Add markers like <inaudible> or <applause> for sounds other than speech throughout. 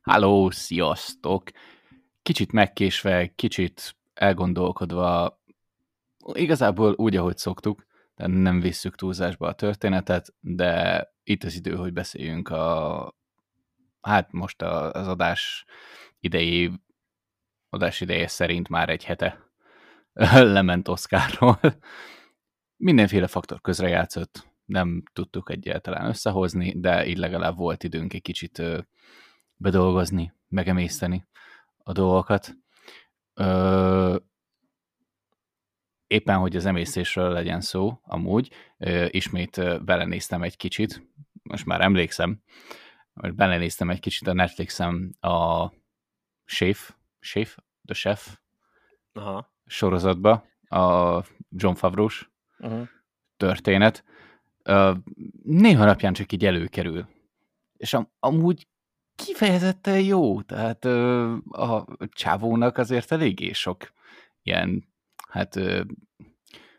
Háló, sziasztok! Kicsit megkésve, kicsit elgondolkodva, igazából úgy, ahogy szoktuk, de nem visszük túlzásba a történetet, de itt az idő, hogy beszéljünk a, hát most az adás idei, adás ideje szerint már egy hete <laughs> lement Oszkárról. Mindenféle faktor közrejátszott, nem tudtuk egyáltalán összehozni, de így legalább volt időnk egy kicsit bedolgozni, megemészteni a dolgokat. Éppen, hogy az emésztésről legyen szó, amúgy, ismét belenéztem egy kicsit, most már emlékszem, most belenéztem egy kicsit a Netflixem a Chef, Chef, The Chef Aha. Sorozatba, a John favreau uh-huh. történet. Néha napján csak így előkerül. És am- amúgy kifejezetten jó, tehát a csávónak azért eléggé sok ilyen, hát,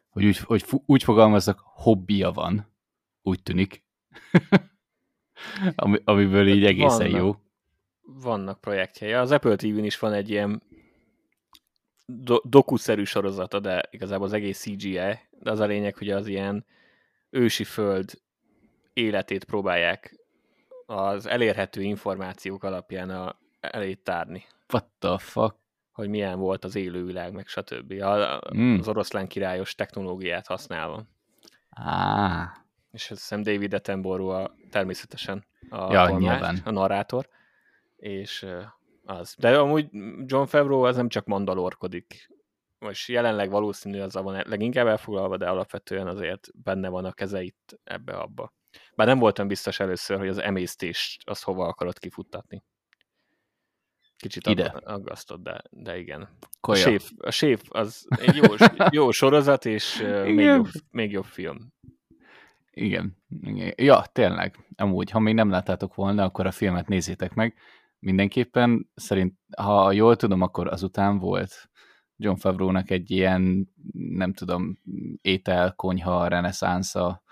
hogy úgy, hogy úgy fogalmazzak, hobbija van, úgy tűnik, <laughs> Ami, amiből így hát egészen vannak, jó. Vannak projektjei. Az Apple TV-n is van egy ilyen do- dokuszerű sorozata, de igazából az egész CGI, de az a lényeg, hogy az ilyen ősi föld életét próbálják az elérhető információk alapján a, elé tárni. What the fuck? Hogy milyen volt az élővilág, meg stb. A, mm. Az oroszlán királyos technológiát használva. Ah. És azt hiszem David Attenborough a, természetesen a, ja, tolmács, a narrátor. És az. De amúgy John Favreau az nem csak mandalorkodik. Most jelenleg valószínű az van leginkább elfoglalva, de alapvetően azért benne van a kezeit ebbe-abba. Bár nem voltam biztos először, hogy az emésztést azt hova akarod kifuttatni. Kicsit Ide. aggasztott, de, de igen. A séf, a séf az egy jó, <laughs> jó sorozat, és még jobb, még jobb film. Igen. igen. Ja, tényleg. Amúgy, ha még nem láttátok volna, akkor a filmet nézzétek meg. Mindenképpen szerint, ha jól tudom, akkor azután volt John Favreau-nak egy ilyen, nem tudom, étel, konyha, reneszánsza,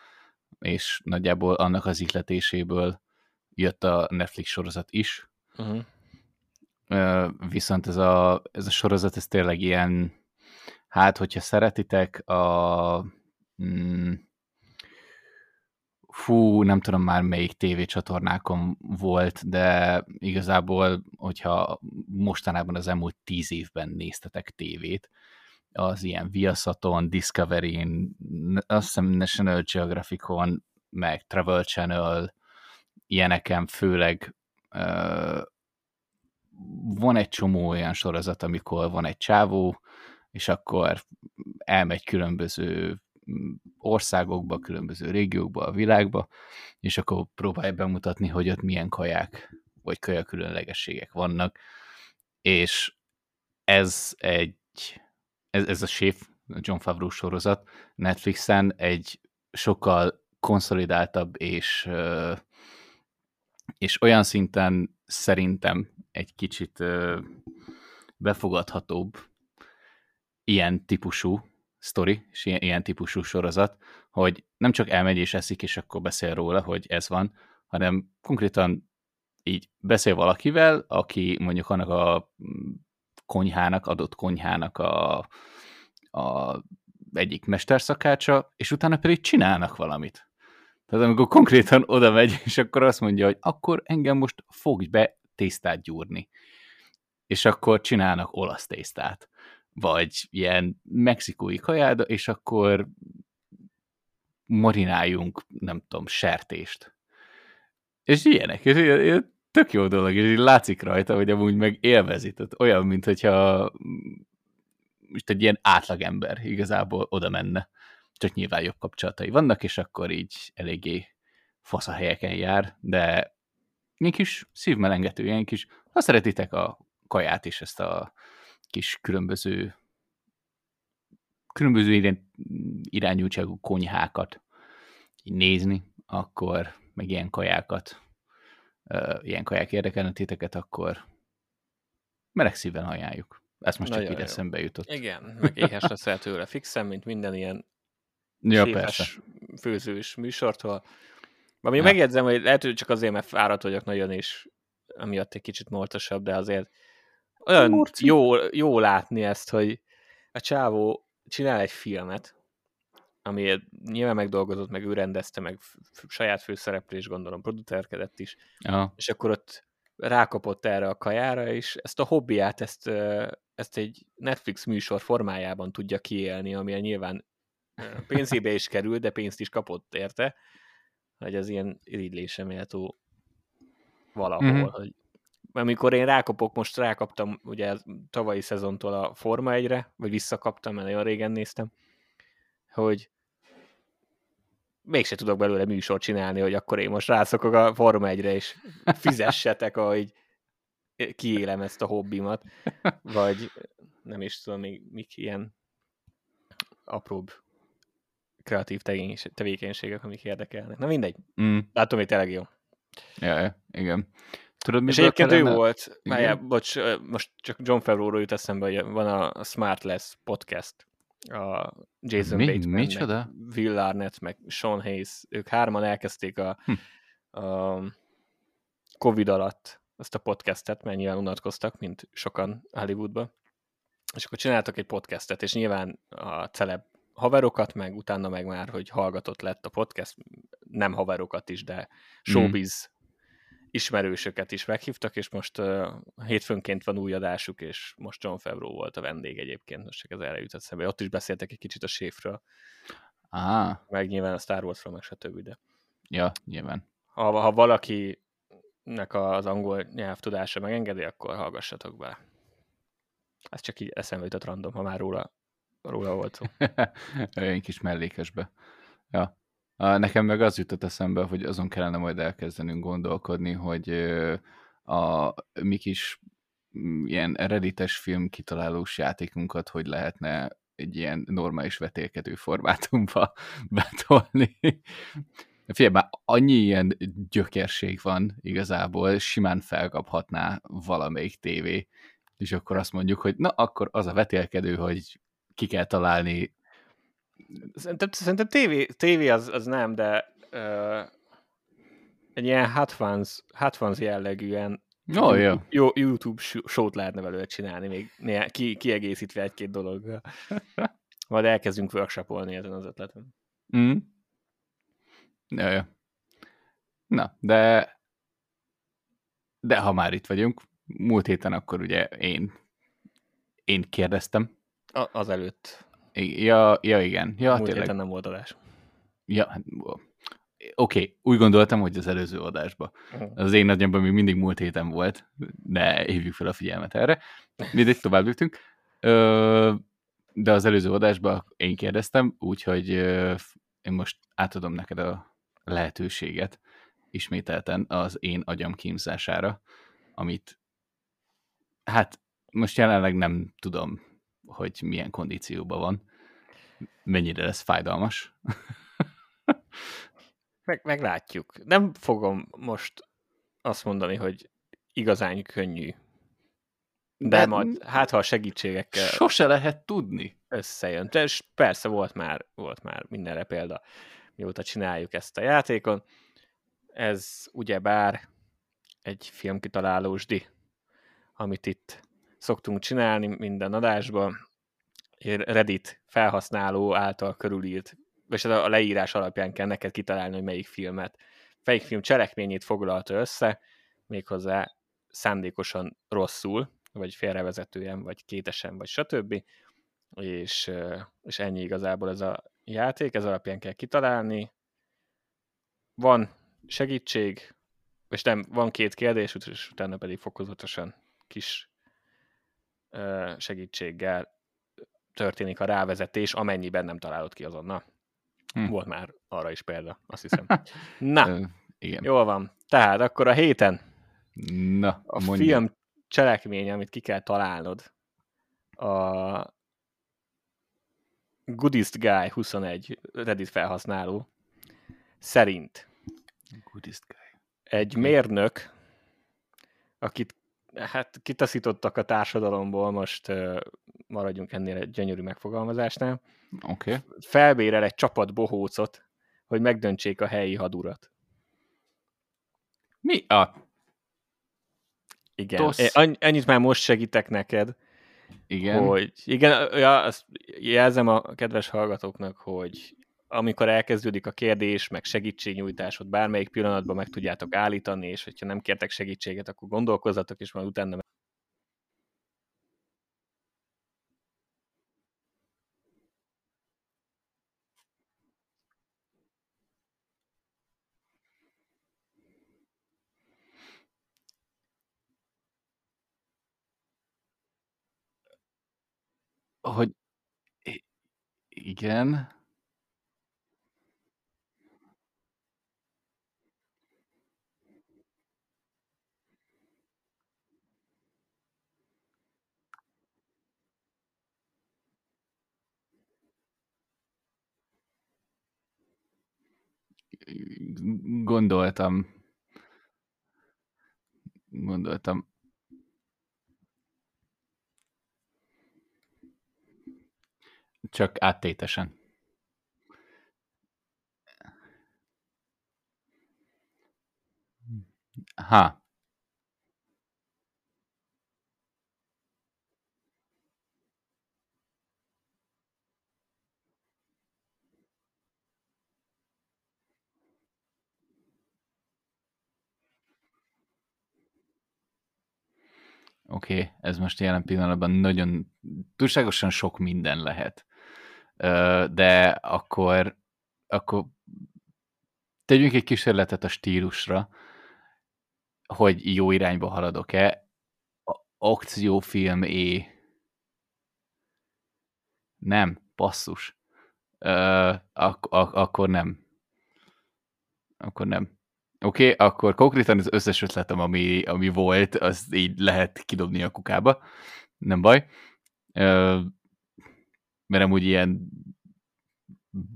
és nagyjából annak az ihletéséből jött a Netflix sorozat is. Uh-huh. Viszont ez a, ez a sorozat, ez tényleg ilyen, hát, hogyha szeretitek a mm, fú, nem tudom már melyik tévécsatornákon volt, de igazából, hogyha mostanában az elmúlt tíz évben néztetek tévét, az ilyen Viaszaton, Discovery-n, azt hiszem National Geographic-on, meg Travel Channel, ilyeneken főleg van egy csomó olyan sorozat, amikor van egy csávó, és akkor elmegy különböző országokba, különböző régiókba, a világba, és akkor próbálja bemutatni, hogy ott milyen kaják, vagy kaja különlegességek vannak, és ez egy ez, ez a Chef, John Favreau sorozat Netflixen egy sokkal konszolidáltabb és, és olyan szinten szerintem egy kicsit befogadhatóbb ilyen típusú sztori, és ilyen, ilyen típusú sorozat, hogy nem csak elmegy és eszik, és akkor beszél róla, hogy ez van, hanem konkrétan így beszél valakivel, aki mondjuk annak a konyhának, adott konyhának a, a egyik mesterszakácsa, és utána pedig csinálnak valamit. Tehát amikor konkrétan oda megy, és akkor azt mondja, hogy akkor engem most fogj be tésztát gyúrni. És akkor csinálnak olasz tésztát. Vagy ilyen mexikói kajáda, és akkor marináljunk, nem tudom, sertést. És ilyenek. És ilyen, tök jó dolog, és így látszik rajta, hogy amúgy meg élvezi. Tehát olyan, mint hogyha most egy ilyen átlagember igazából oda menne. Csak nyilván jobb kapcsolatai vannak, és akkor így eléggé fasz a helyeken jár, de ilyen kis szívmelengető, ilyen kis, ha szeretitek a kaját és ezt a kis különböző különböző irányultságú konyhákat így nézni, akkor meg ilyen kajákat ilyen kaják érdekelne titeket, akkor meleg szívvel ajánljuk. Ezt most csak Nagyon így jó. eszembe jutott. Igen, meg éhes leszel tőle fixen, mint minden ilyen Ja, persze. főzős műsortól. Ami Ja. megjegyzem, hogy lehet, hogy csak azért, mert fáradt vagyok nagyon, és amiatt egy kicsit mortosabb, de azért olyan Morci. jó, jó látni ezt, hogy a csávó csinál egy filmet, ami nyilván megdolgozott, meg ő rendezte, meg saját főszereplés, gondolom, producerkedett is, Ja. és akkor ott rákapott erre a kajára, és ezt a hobbiát, ezt, ezt egy Netflix műsor formájában tudja kiélni, ami nyilván pénzébe is kerül, de pénzt is kapott érte, hogy az ilyen irigylésre méltó valahol, Mhm. mm-hmm. hogy amikor én rákapok, most rákaptam ugye tavalyi szezontól a Forma 1-re, vagy visszakaptam, mert nagyon régen néztem, hogy mégse tudok belőle műsort csinálni, hogy akkor én most rászokok a Forma 1-re, és fizessetek, ahogy kiélem ezt a hobbimat, vagy nem is tudom, még mik ilyen apróbb kreatív tevékenységek, amik érdekelnek. Na mindegy, Mm. látom, hogy tényleg jó. Ja, igen. Tudod, És egyébként ő kellene- volt, Igen? várjál, bocs, most csak John Favreau-ról jut eszembe, hogy van a Smartless podcast, a Jason Mi- Bateman, micsoda? Will Arnett, meg Sean Hayes, ők hárman elkezdték a, Hm. a Covid alatt ezt a podcastet, mert nyilván unatkoztak, mint sokan Hollywoodban, és akkor csináltak egy podcastet, és nyilván a celeb haverokat, meg utána meg már, hogy hallgatott lett a podcast, nem haverokat is, de showbiz ismerősöket is meghívtak, és most uh, hétfőnként van új adásuk, és most John Favreau volt a vendég egyébként, most csak ez erre jutott szembe. Ott is beszéltek egy kicsit a séfről, Á, meg nyilván a Star Warsról, meg stb. De ja, nyilván. ha, ha valakinek az angol nyelvtudása megengedi, akkor hallgassatok bele. Ez csak így eszembe jutott random, ha már róla, róla volt szó. <laughs> Olyan kis mellékesbe. Ja. Nekem meg az jutott eszembe, hogy azon kellene majd elkezdenünk gondolkodni, hogy a mi kis mm, ilyen reddites film kitalálós játékunkat hogy lehetne egy ilyen normális vetélkedő formátumba <laughs> betolni. Figyelj, már annyi ilyen gyökerség van igazából, simán felkaphatná valamelyik tévé, és akkor azt mondjuk, hogy na, akkor az a vetélkedő, hogy ki kell találni Szerintem, szerintem tévé, tévé az, az nem, de uh, egy ilyen Hot Ones, Hot Ones jellegűen Ó, jó. YouTube, jó, YouTube s- show-t lehetne belőle csinálni, még néha, ki, kiegészítve egy-két dologgal. <laughs> Majd elkezdünk workshopolni ezen az ötleten. Mm. Ja, ja. Na, de de ha már itt vagyunk, múlt héten akkor ugye én én kérdeztem. A, az előtt. Ja, ja igen. Ja, Múlt tényleg. nem volt adás. Ja, hát, oké, okay. úgy gondoltam, hogy az előző adásban. Uh-huh. Az én nagyomban még mindig múlt héten volt, de hívjuk fel a figyelmet erre. Mindegy, tovább léptünk. De az előző adásban én kérdeztem, úgyhogy én most átadom neked a lehetőséget ismételten az én agyam kínzására, amit hát most jelenleg nem tudom, hogy milyen kondícióban van, mennyire lesz fájdalmas. Meg, meglátjuk. Nem fogom most azt mondani, hogy igazán könnyű. De, De- majd, hát ha a segítségekkel Sose lehet tudni. összejön. De persze volt már, volt már mindenre példa, mióta csináljuk ezt a játékon. Ez ugyebár egy filmkitalálósdi, amit itt szoktunk csinálni minden adásban. Reddit felhasználó által körülírt, és a leírás alapján kell neked kitalálni, hogy melyik filmet, melyik film cselekményét foglalta össze, méghozzá szándékosan rosszul, vagy félrevezetően, vagy kétesen, vagy stb és, és ennyi igazából ez a játék, ez alapján kell kitalálni. Van segítség, és nem, van két kérdés, és utána pedig fokozatosan kis segítséggel történik a rávezetés, amennyiben nem találod ki azonnal. Hm. Hm. Volt már arra is példa, azt hiszem. <laughs> Na, igen. jól van. Tehát akkor a héten Na, a mondja. film cselekmény, amit ki kell találnod, a Goodist Guy 21 Reddit felhasználó szerint Goodest guy. egy mérnök, akit hát kitaszítottak a társadalomból, most uh, maradjunk ennél egy gyönyörű megfogalmazásnál. Oké. Okay. Felbérel egy csapat bohócot, hogy megdöntsék a helyi hadurat. Mi a... Igen, Tosz. ennyit már most segítek neked, igen. hogy igen, ja, azt jelzem a kedves hallgatóknak, hogy amikor elkezdődik a kérdés, meg segítségnyújtásod, bármelyik pillanatban meg tudjátok állítani, és hogyha nem kértek segítséget, akkor gondolkozzatok, és majd utána hogy igen. Gondoltam. Gondoltam. Csak áttétesen. Ha. Oké, okay, ez most jelen pillanatban nagyon túlságosan sok minden lehet. De akkor, akkor tegyünk egy kísérletet a stílusra, hogy jó irányba haladok-e. Akciófilm é. Nem, passzus. Ak- ak- akkor nem. Akkor nem. Oké, okay, akkor konkrétan az összes ötletem, ami, ami volt, az így lehet kidobni a kukába. Nem baj. Mert amúgy ilyen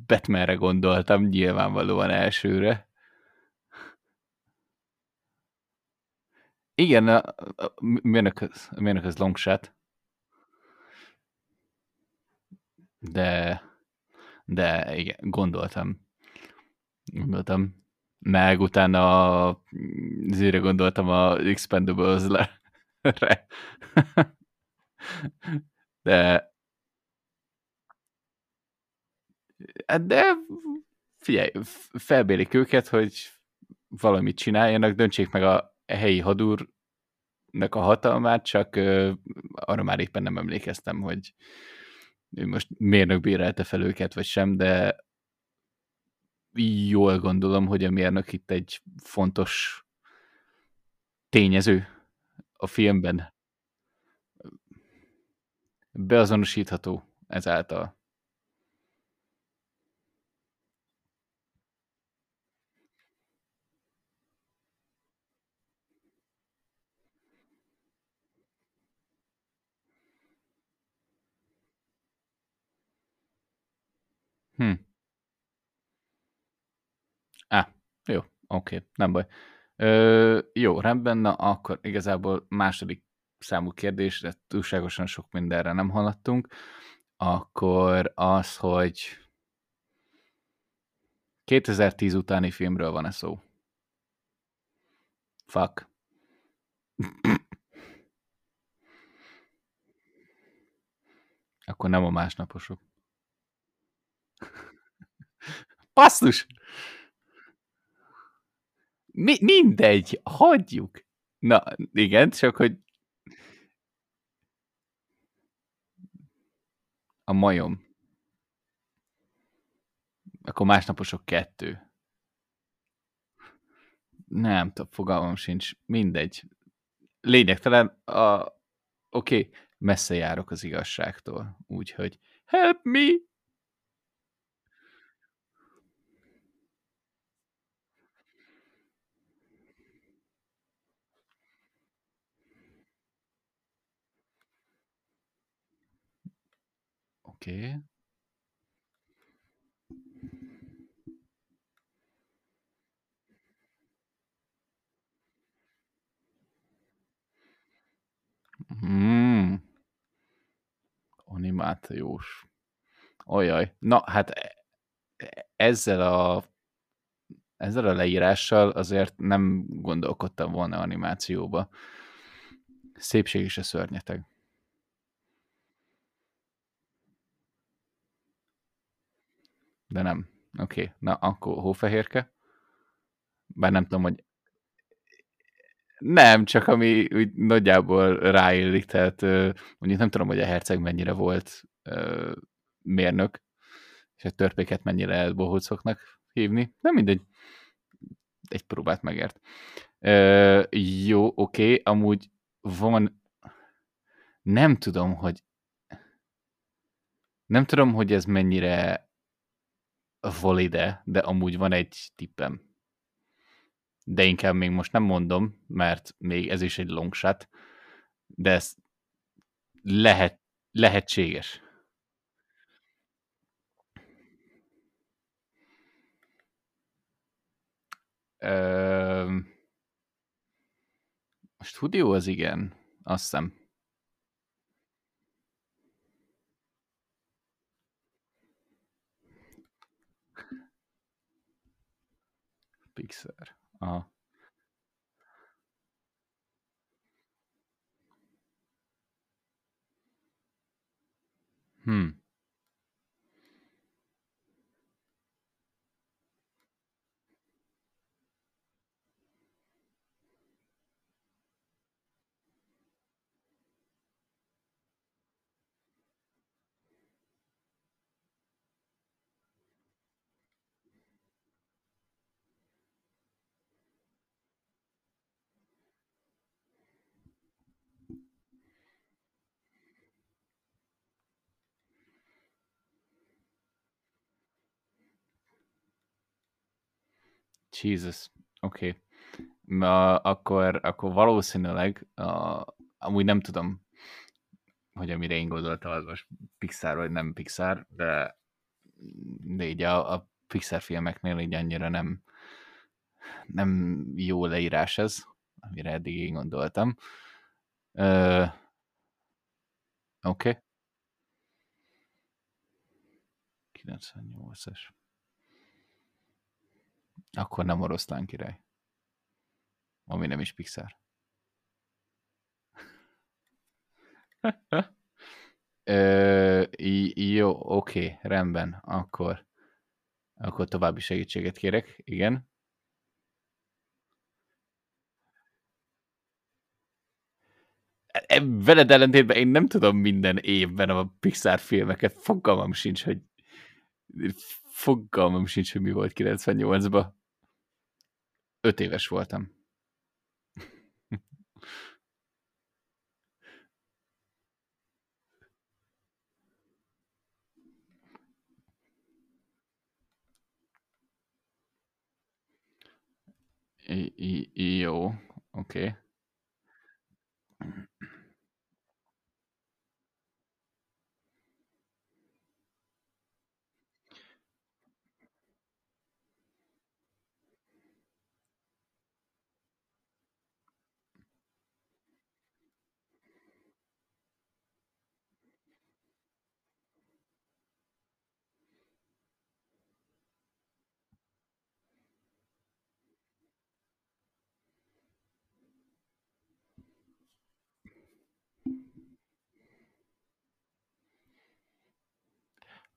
Batmanre gondoltam, nyilvánvalóan elsőre. Igen, a, a, a mérnök az long shot. De, de igen, gondoltam. Gondoltam meg utána a, zére gondoltam a Expendables-re. <laughs> De de figyelj, felbélik őket, hogy valamit csináljanak, döntsék meg a helyi hadúrnak a hatalmát, csak arra már éppen nem emlékeztem, hogy most mérnök bérelte fel őket, vagy sem, de jól gondolom, hogy a mérnök itt egy fontos tényező a filmben. Beazonosítható ezáltal. Hm. Á, jó, oké, nem baj. Ö, jó, rendben, na akkor igazából második számú kérdés, de túlságosan sok mindenre nem haladtunk, akkor az, hogy 2010 utáni filmről van-e szó? Fuck. Akkor nem a másnaposok. Passzus! Mi, mindegy, hagyjuk. Na, igen, csak hogy a majom. Akkor másnaposok kettő. Nem, fogalmam sincs. Mindegy. Lényegtelen, a... oké, okay, messze járok az igazságtól. Úgyhogy help me! Oké. Okay. Hmm. Animációs. Olyaj. Na, hát e, e, ezzel a ezzel a leírással azért nem gondolkodtam volna animációba. Szépség is a szörnyeteg. De nem. Oké, okay. na akkor hófehérke. Bár nem tudom, hogy nem, csak ami úgy nagyjából ráillik, tehát mondjuk nem tudom, hogy a herceg mennyire volt mérnök, és a törpéket mennyire lehet bohócoknak hívni. Nem mindegy. Egy próbát megért. jó, oké, okay. amúgy van nem tudom, hogy nem tudom, hogy ez mennyire valide, de amúgy van egy tippem de inkább még most nem mondom, mert még ez is egy long shot, de ez lehet, lehetséges. Ö, stúdió az igen, azt hiszem. Pixar. Aha. Hmm. Jesus, oké. Okay. Akkor, akkor valószínűleg, uh, amúgy nem tudom, hogy amire én gondoltam, az most Pixar vagy nem Pixar, de, de így a, a Pixar filmeknél így annyira nem, nem jó leírás ez, amire eddig én gondoltam. Oké. Okay. 98-as. Akkor nem oroszlán király. Ami nem is Pixar. Ö, jó, oké, rendben. Akkor, akkor további segítséget kérek. Igen. E, veled ellentétben én nem tudom minden évben a Pixar filmeket, fogalmam sincs, hogy fogalmam sincs, hogy mi volt 98-ban. Öt éves voltam. I, I, jó, oké. Okay.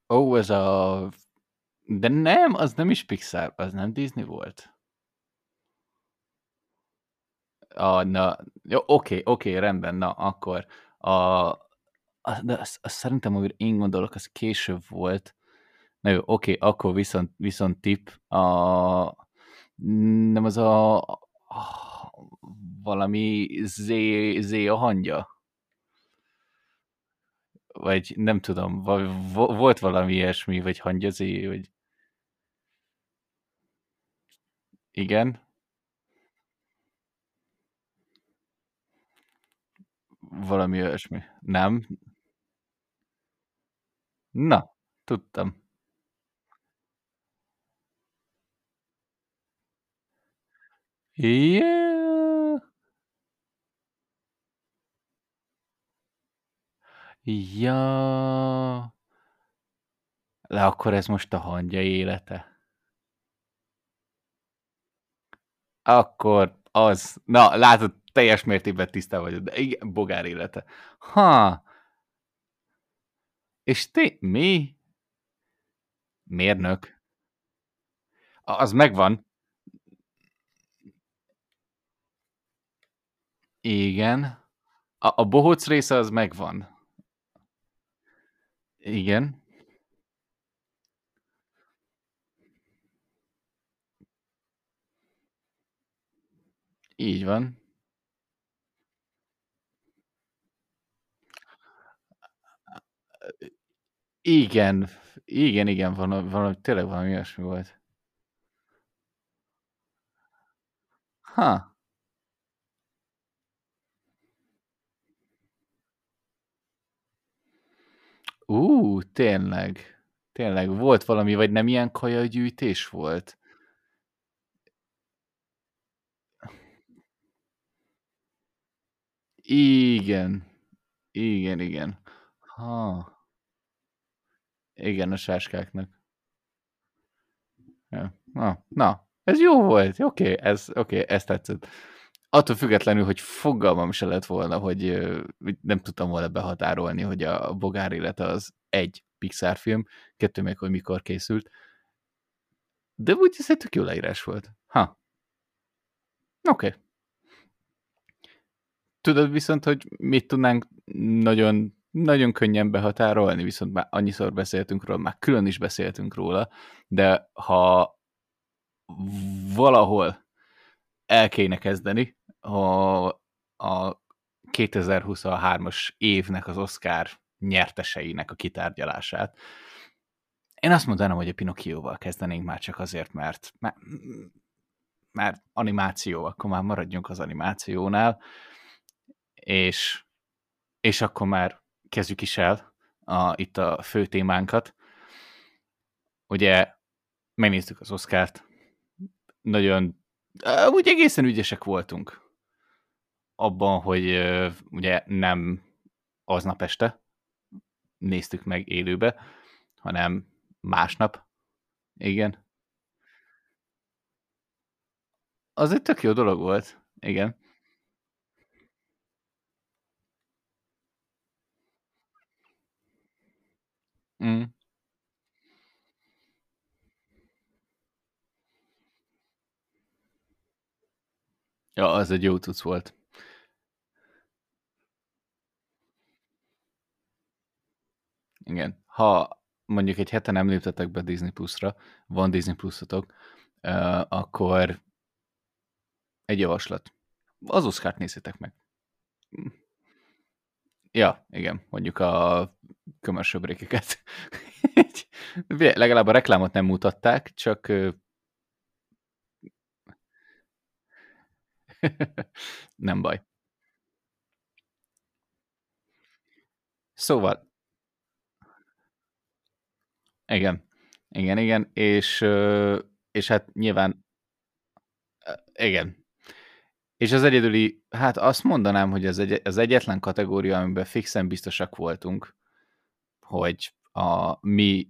Ó, ez a... De nem, az nem is Pixar, az nem Disney volt. A, na, jó, oké, oké, rendben, na, akkor a, a de azt, azt szerintem, hogy én gondolok, az később volt. Na jó, oké, akkor viszont, viszont tip, a, nem az a, a valami Z, Z a hangya? Vagy nem tudom, volt valami ilyesmi, vagy hangyazi, vagy... Igen? Valami olyasmi. Nem? Na, tudtam. Yeah. Ja... Le akkor ez most a hangya élete. Akkor az... Na, látod, teljes mértékben tisztában vagyok, de igen, bogár élete. Ha. És ti, mi? Mérnök. Az megvan. Igen. A, a bohóc része az megvan. Igen. Így van. Igen, igen, igen, van, van, tényleg valami ilyesmi volt. Ha. Ú, tényleg. Tényleg, volt valami, vagy nem ilyen kajagyűjtés volt? Igen. Igen, igen. Ha. Igen, a sáskáknak. Ja. Na, na, ez jó volt. Oké, okay, ez, okay, ez tetszett. Attól függetlenül, hogy fogalmam se lett volna, hogy nem tudtam volna behatárolni, hogy a Bogár élete az egy Pixar film, kettő meg, hogy mikor készült. De úgy egy tök jó leírás volt. Ha. Oké. Okay. Tudod viszont, hogy mit tudnánk nagyon, nagyon könnyen behatárolni, viszont már annyiszor beszéltünk róla, már külön is beszéltünk róla, de ha valahol el kéne kezdeni a, a 2023-as évnek az Oscar nyerteseinek a kitárgyalását. Én azt mondanám, hogy a Pinocchio-val kezdenénk már csak azért, mert, mert, mert animáció, akkor már maradjunk az animációnál, és, és akkor már kezdjük is el a, itt a fő témánkat. Ugye megnéztük az Oscárt, nagyon, úgy egészen ügyesek voltunk abban, hogy ugye nem aznap este néztük meg élőbe, hanem másnap. Igen. Az egy tök jó dolog volt. Igen. Mm. Ja, az egy jó tudsz volt. Igen. Ha mondjuk egy hete nem léptetek be Disney Plus-ra, van Disney Plus-otok, uh, akkor egy javaslat. Az Oscar-t nézzétek meg. Ja, igen, mondjuk a kömörsöbrékeket. <laughs> Legalább a reklámot nem mutatták, csak <laughs> nem baj. Szóval. Igen. Igen, igen, és, és hát nyilván igen. És az egyedüli, hát azt mondanám, hogy az, egy, az egyetlen kategória, amiben fixen biztosak voltunk, hogy a mi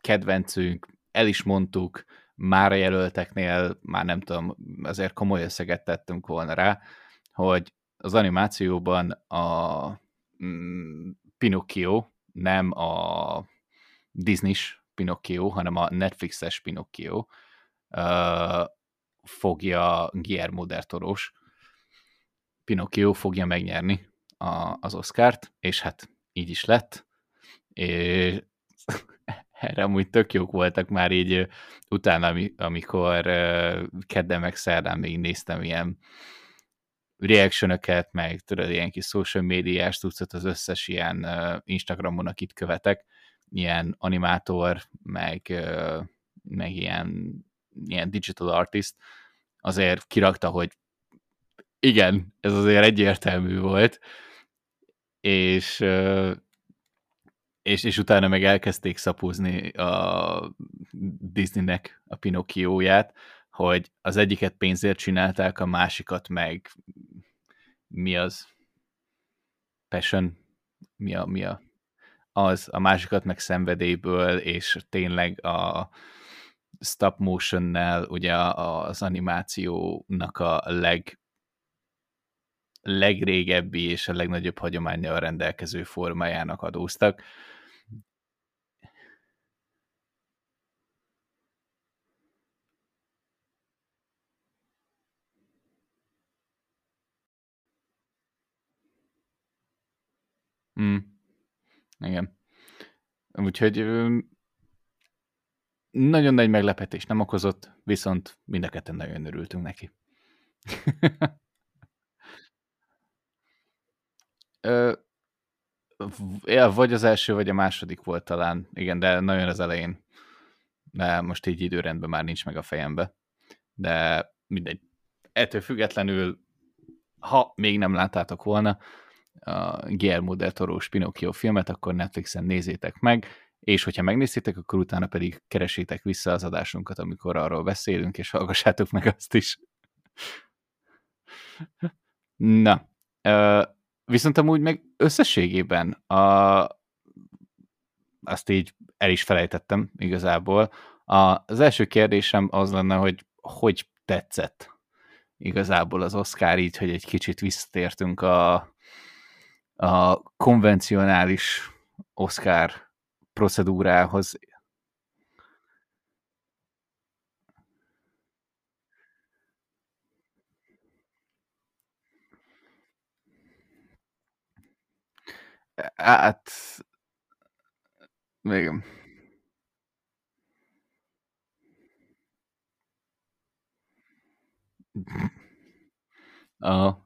kedvencünk, el is mondtuk, már a jelölteknél, már nem tudom, azért komoly összeget tettünk volna rá, hogy az animációban a mm, Pinocchio nem a Disney-s Pinocchio, hanem a Netflixes Pinocchio uh, fogja Guillermo del Toros. Pinocchio fogja megnyerni a, az Oscárt, és hát így is lett. És <laughs> erre amúgy tök jók voltak már így utána, amikor kedden meg szerdán még néztem ilyen reactionöket, meg tudod, ilyen kis social médiás tudszat az összes ilyen Instagramon, akit követek, ilyen animátor, meg, meg ilyen, ilyen digital artist, azért kirakta, hogy igen, ez azért egyértelmű volt, és és, és utána meg elkezdték szapúzni a Disneynek a Pinokkióját, hogy az egyiket pénzért csinálták, a másikat meg mi az? Passion? Mi a, mi a az, a másikat meg szenvedélyből, és tényleg a stop motion-nel ugye az animációnak a leg legrégebbi és a legnagyobb hagyományjal rendelkező formájának adóztak. Mm. Igen. Úgyhogy nagyon nagy meglepetés nem okozott, viszont mind a ketten nagyon örültünk neki. <laughs> Ö, ja, vagy az első, vagy a második volt talán. Igen, de nagyon az elején. De most így időrendben már nincs meg a fejembe. De mindegy. Ettől függetlenül, ha még nem láttátok volna a Guillermo del Toro Pinocchio filmet, akkor Netflixen nézzétek meg, és hogyha megnéztétek, akkor utána pedig keresétek vissza az adásunkat, amikor arról beszélünk, és hallgassátok meg azt is. Na, Viszont amúgy meg összességében a, azt így el is felejtettem igazából. A, az első kérdésem az lenne, hogy hogy tetszett igazából az Oscar így, hogy egy kicsit visszatértünk a, a konvencionális Oscar procedúrához. Hát... Igen. Aha.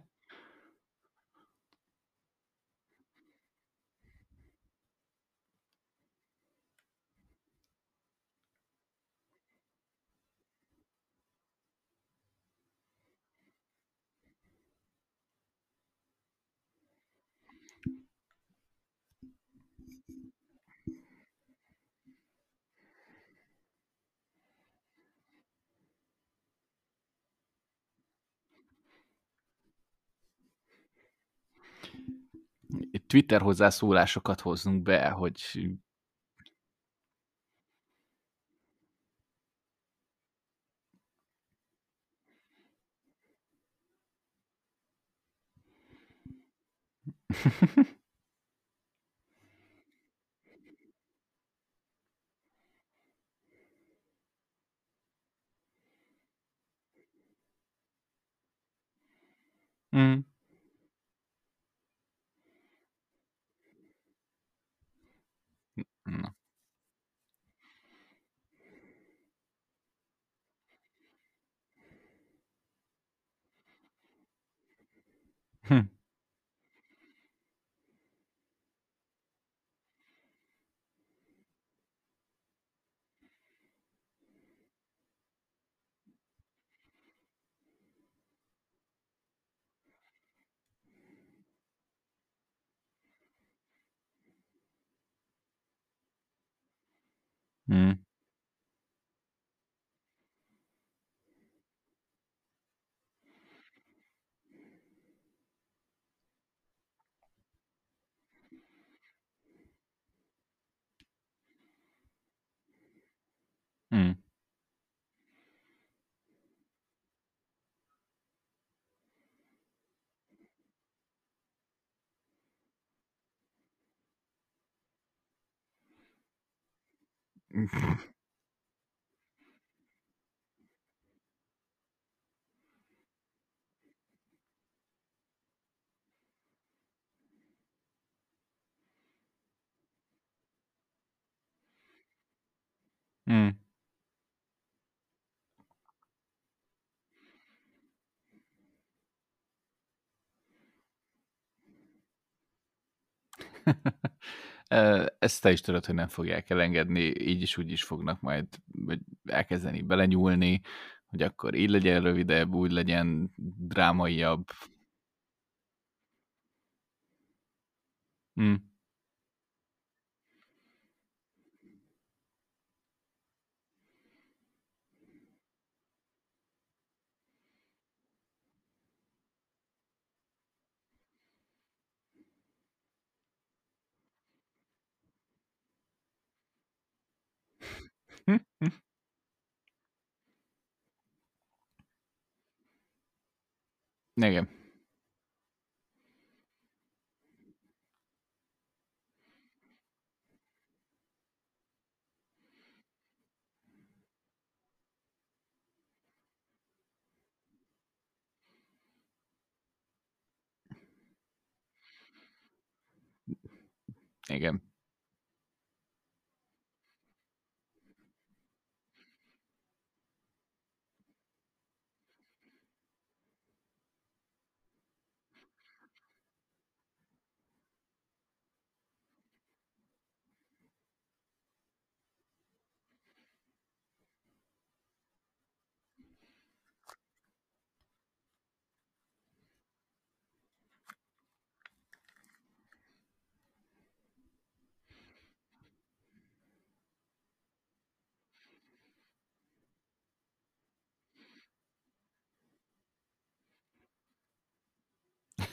Twitter hozzászólásokat hozzunk be, hogy mm. Mm. <laughs> Ezt te is tudod, hogy nem fogják elengedni, így is úgy is fognak majd elkezdeni belenyúlni, hogy akkor így legyen rövidebb, úgy legyen drámaiabb. Hmm. <laughs> Igen. Igen.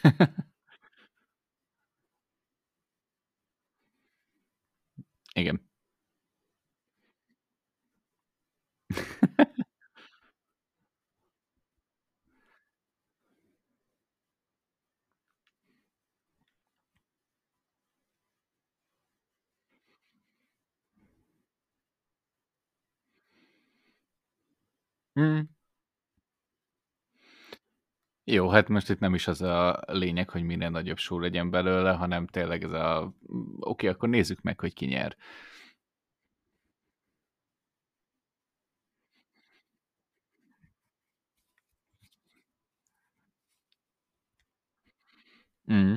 <laughs> Igen. <laughs> Mm. Jó, hát most itt nem is az a lényeg, hogy minél nagyobb show legyen belőle, hanem tényleg ez a oké, akkor nézzük meg, hogy ki nyer. Mm.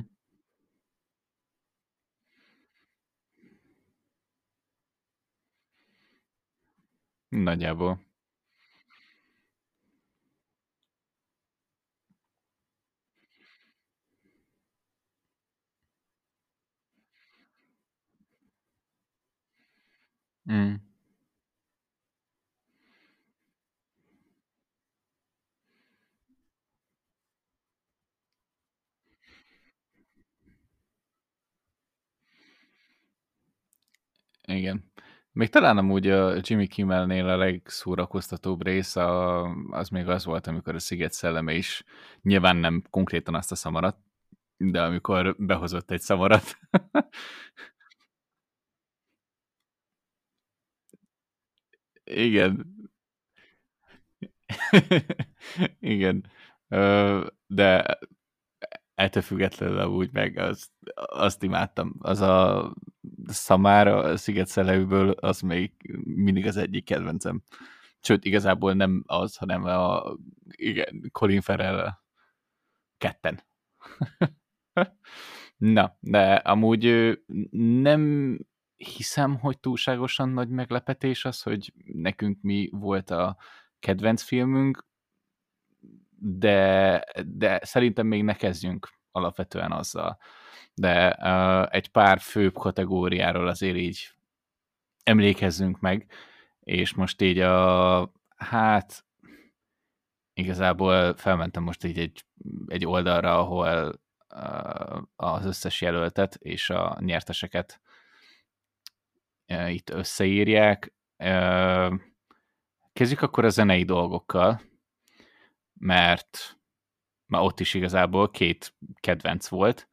Nagyjából. Mm. Igen. Még talán amúgy a Jimmy Kimmelnél a legszórakoztatóbb rész a, az még az volt, amikor a Sziget szelleme is nyilván nem konkrétan azt a szamarat, de amikor behozott egy szamarat. <laughs> Igen. Igen. De ettől függetlenül úgy meg azt, azt imádtam. Az a szamár Sziget Szelejűből, az még mindig az egyik kedvencem. Sőt, igazából nem az, hanem a igen, Colin farrell ketten. <laughs> Na, de amúgy nem hiszem, hogy túlságosan nagy meglepetés az, hogy nekünk mi volt a kedvenc filmünk, de, de szerintem még ne kezdjünk alapvetően azzal. De uh, egy pár főbb kategóriáról azért így emlékezzünk meg, és most így a, hát igazából felmentem most így egy, egy oldalra, ahol uh, az összes jelöltet és a nyerteseket itt összeírják. Kezdjük akkor a zenei dolgokkal mert már ott is igazából két kedvenc volt.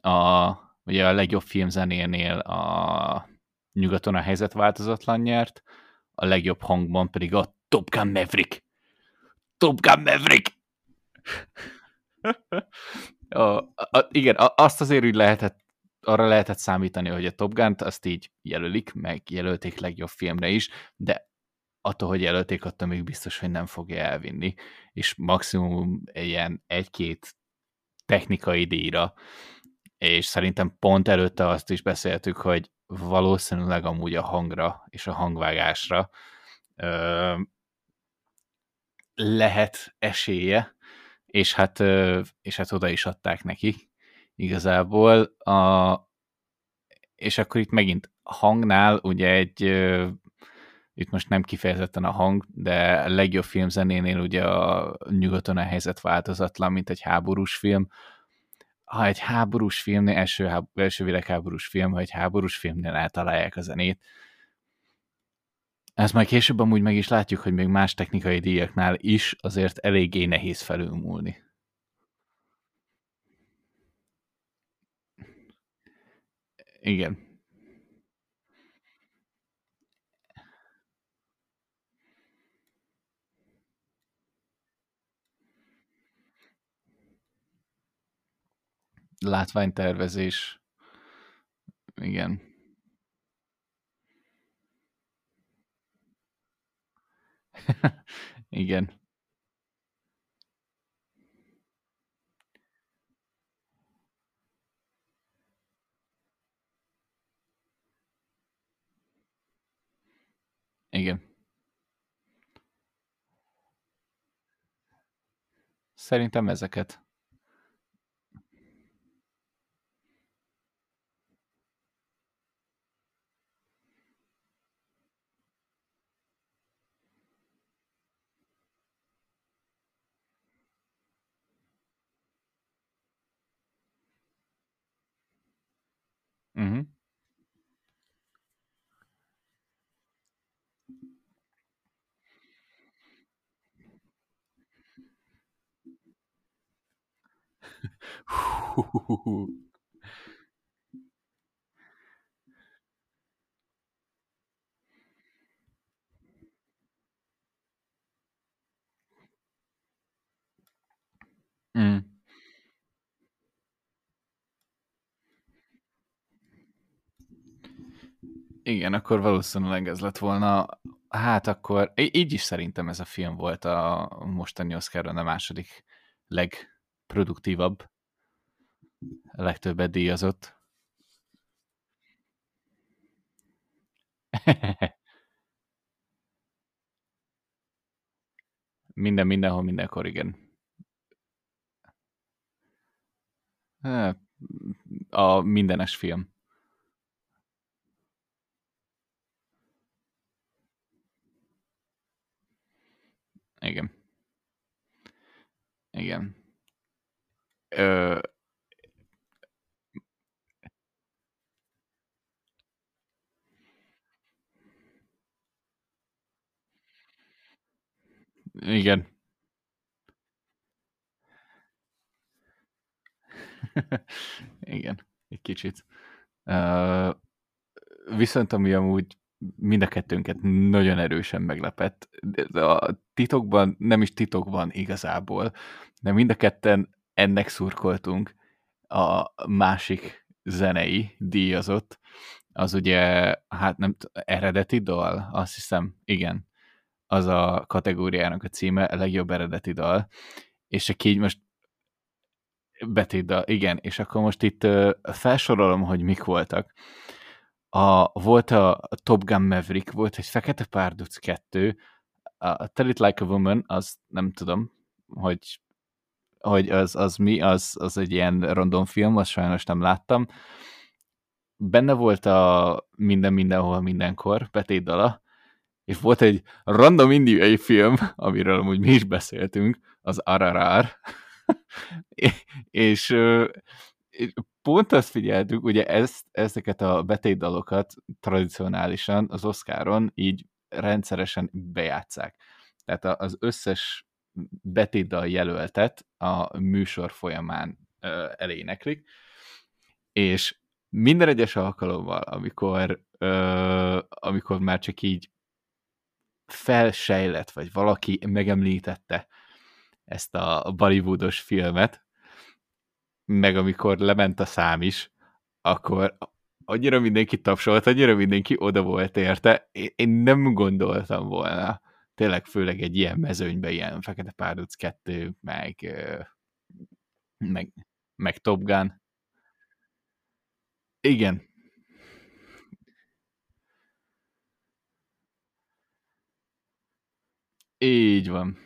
A, ugye a legjobb filmzenénél a Nyugaton a helyzet változatlan nyert, a legjobb hangban pedig a Top Gun Maverick. Top Gun Maverick! <laughs> a, a, igen, azt azért úgy lehetett, arra lehetett számítani, hogy a Top Gun-t azt így jelölik, meg jelölték legjobb filmre is, de attól, hogy jelölték, attól még biztos, hogy nem fogja elvinni, és maximum ilyen egy-két technikai díjra, és szerintem pont előtte azt is beszéltük, hogy valószínűleg amúgy a hangra és a hangvágásra ö, lehet esélye, és hát, és hát oda is adták neki igazából. A, és akkor itt megint hangnál ugye egy, itt most nem kifejezetten a hang, de a legjobb filmzenénél ugye a nyugaton a helyzet változatlan, mint egy háborús film. Ha egy háborús filmnél, első, háb, első világháborús film, ha egy háborús filmnél eltalálják a zenét, ezt majd később amúgy meg is látjuk, hogy még más technikai díjaknál is azért eléggé nehéz felülmúlni. Igen. Látványtervezés. Igen. <laughs> Igen. Igen. Szerintem ezeket. Uh-huh. Mm. Igen, akkor valószínűleg ez lett volna. Hát akkor, így is szerintem ez a film volt a mostani Oscaron a második legproduktívabb, legtöbbet díjazott. <laughs> Minden, mindenhol, mindenkor, igen. A mindenes film. Igen. Igen. Ö... Igen. Igen, egy kicsit. Uh, viszont ami amúgy mind a kettőnket nagyon erősen meglepett. A titokban, nem is titokban igazából, de mind a ketten ennek szurkoltunk a másik zenei díjazott, az ugye, hát nem eredeti dal, azt hiszem, igen, az a kategóriának a címe, a legjobb eredeti dal, és csak így most betétdal, igen, és akkor most itt felsorolom, hogy mik voltak. A, volt a Top Gun Maverick, volt egy Fekete Párduc 2, a Tell It Like a Woman, az nem tudom, hogy, hogy az, az mi, az, az egy ilyen random film, azt sajnos nem láttam. Benne volt a Minden Mindenhol Mindenkor, betétdala, és volt egy random indiai film, amiről amúgy mi is beszéltünk, az Ararar, <laughs> és pont azt figyeltük, ugye ezt, ezeket a betétdalokat tradicionálisan az Oscaron így rendszeresen bejátszák. Tehát az összes betétdal jelöltet a műsor folyamán eléneklik, és minden egyes alkalommal, amikor, ö, amikor már csak így felsejlett, vagy valaki megemlítette ezt a Bollywoodos filmet, meg amikor lement a szám is, akkor annyira mindenki tapsolt, annyira mindenki oda volt érte, én nem gondoltam volna. Tényleg főleg egy ilyen mezőnybe, ilyen Fekete Párduc 2, meg, meg, meg Top Gun. Igen. Így van.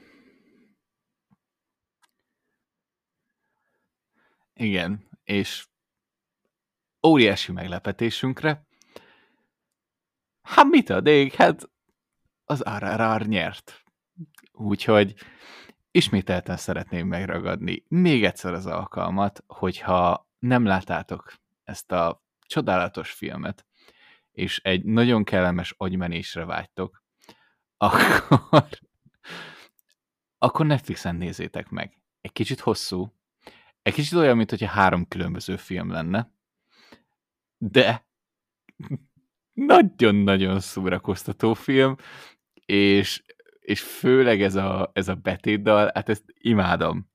Igen, és óriási meglepetésünkre. Hát mit adég? Hát az RRR nyert. Úgyhogy ismételten szeretném megragadni még egyszer az alkalmat, hogyha nem látátok ezt a csodálatos filmet, és egy nagyon kellemes agymenésre vágytok, <laughs> akkor akkor Netflixen nézzétek meg. Egy kicsit hosszú, egy kicsit olyan, mint hogyha három különböző film lenne, de <laughs> nagyon-nagyon szórakoztató film, és, és főleg ez a, ez a betétdal, hát ezt imádom.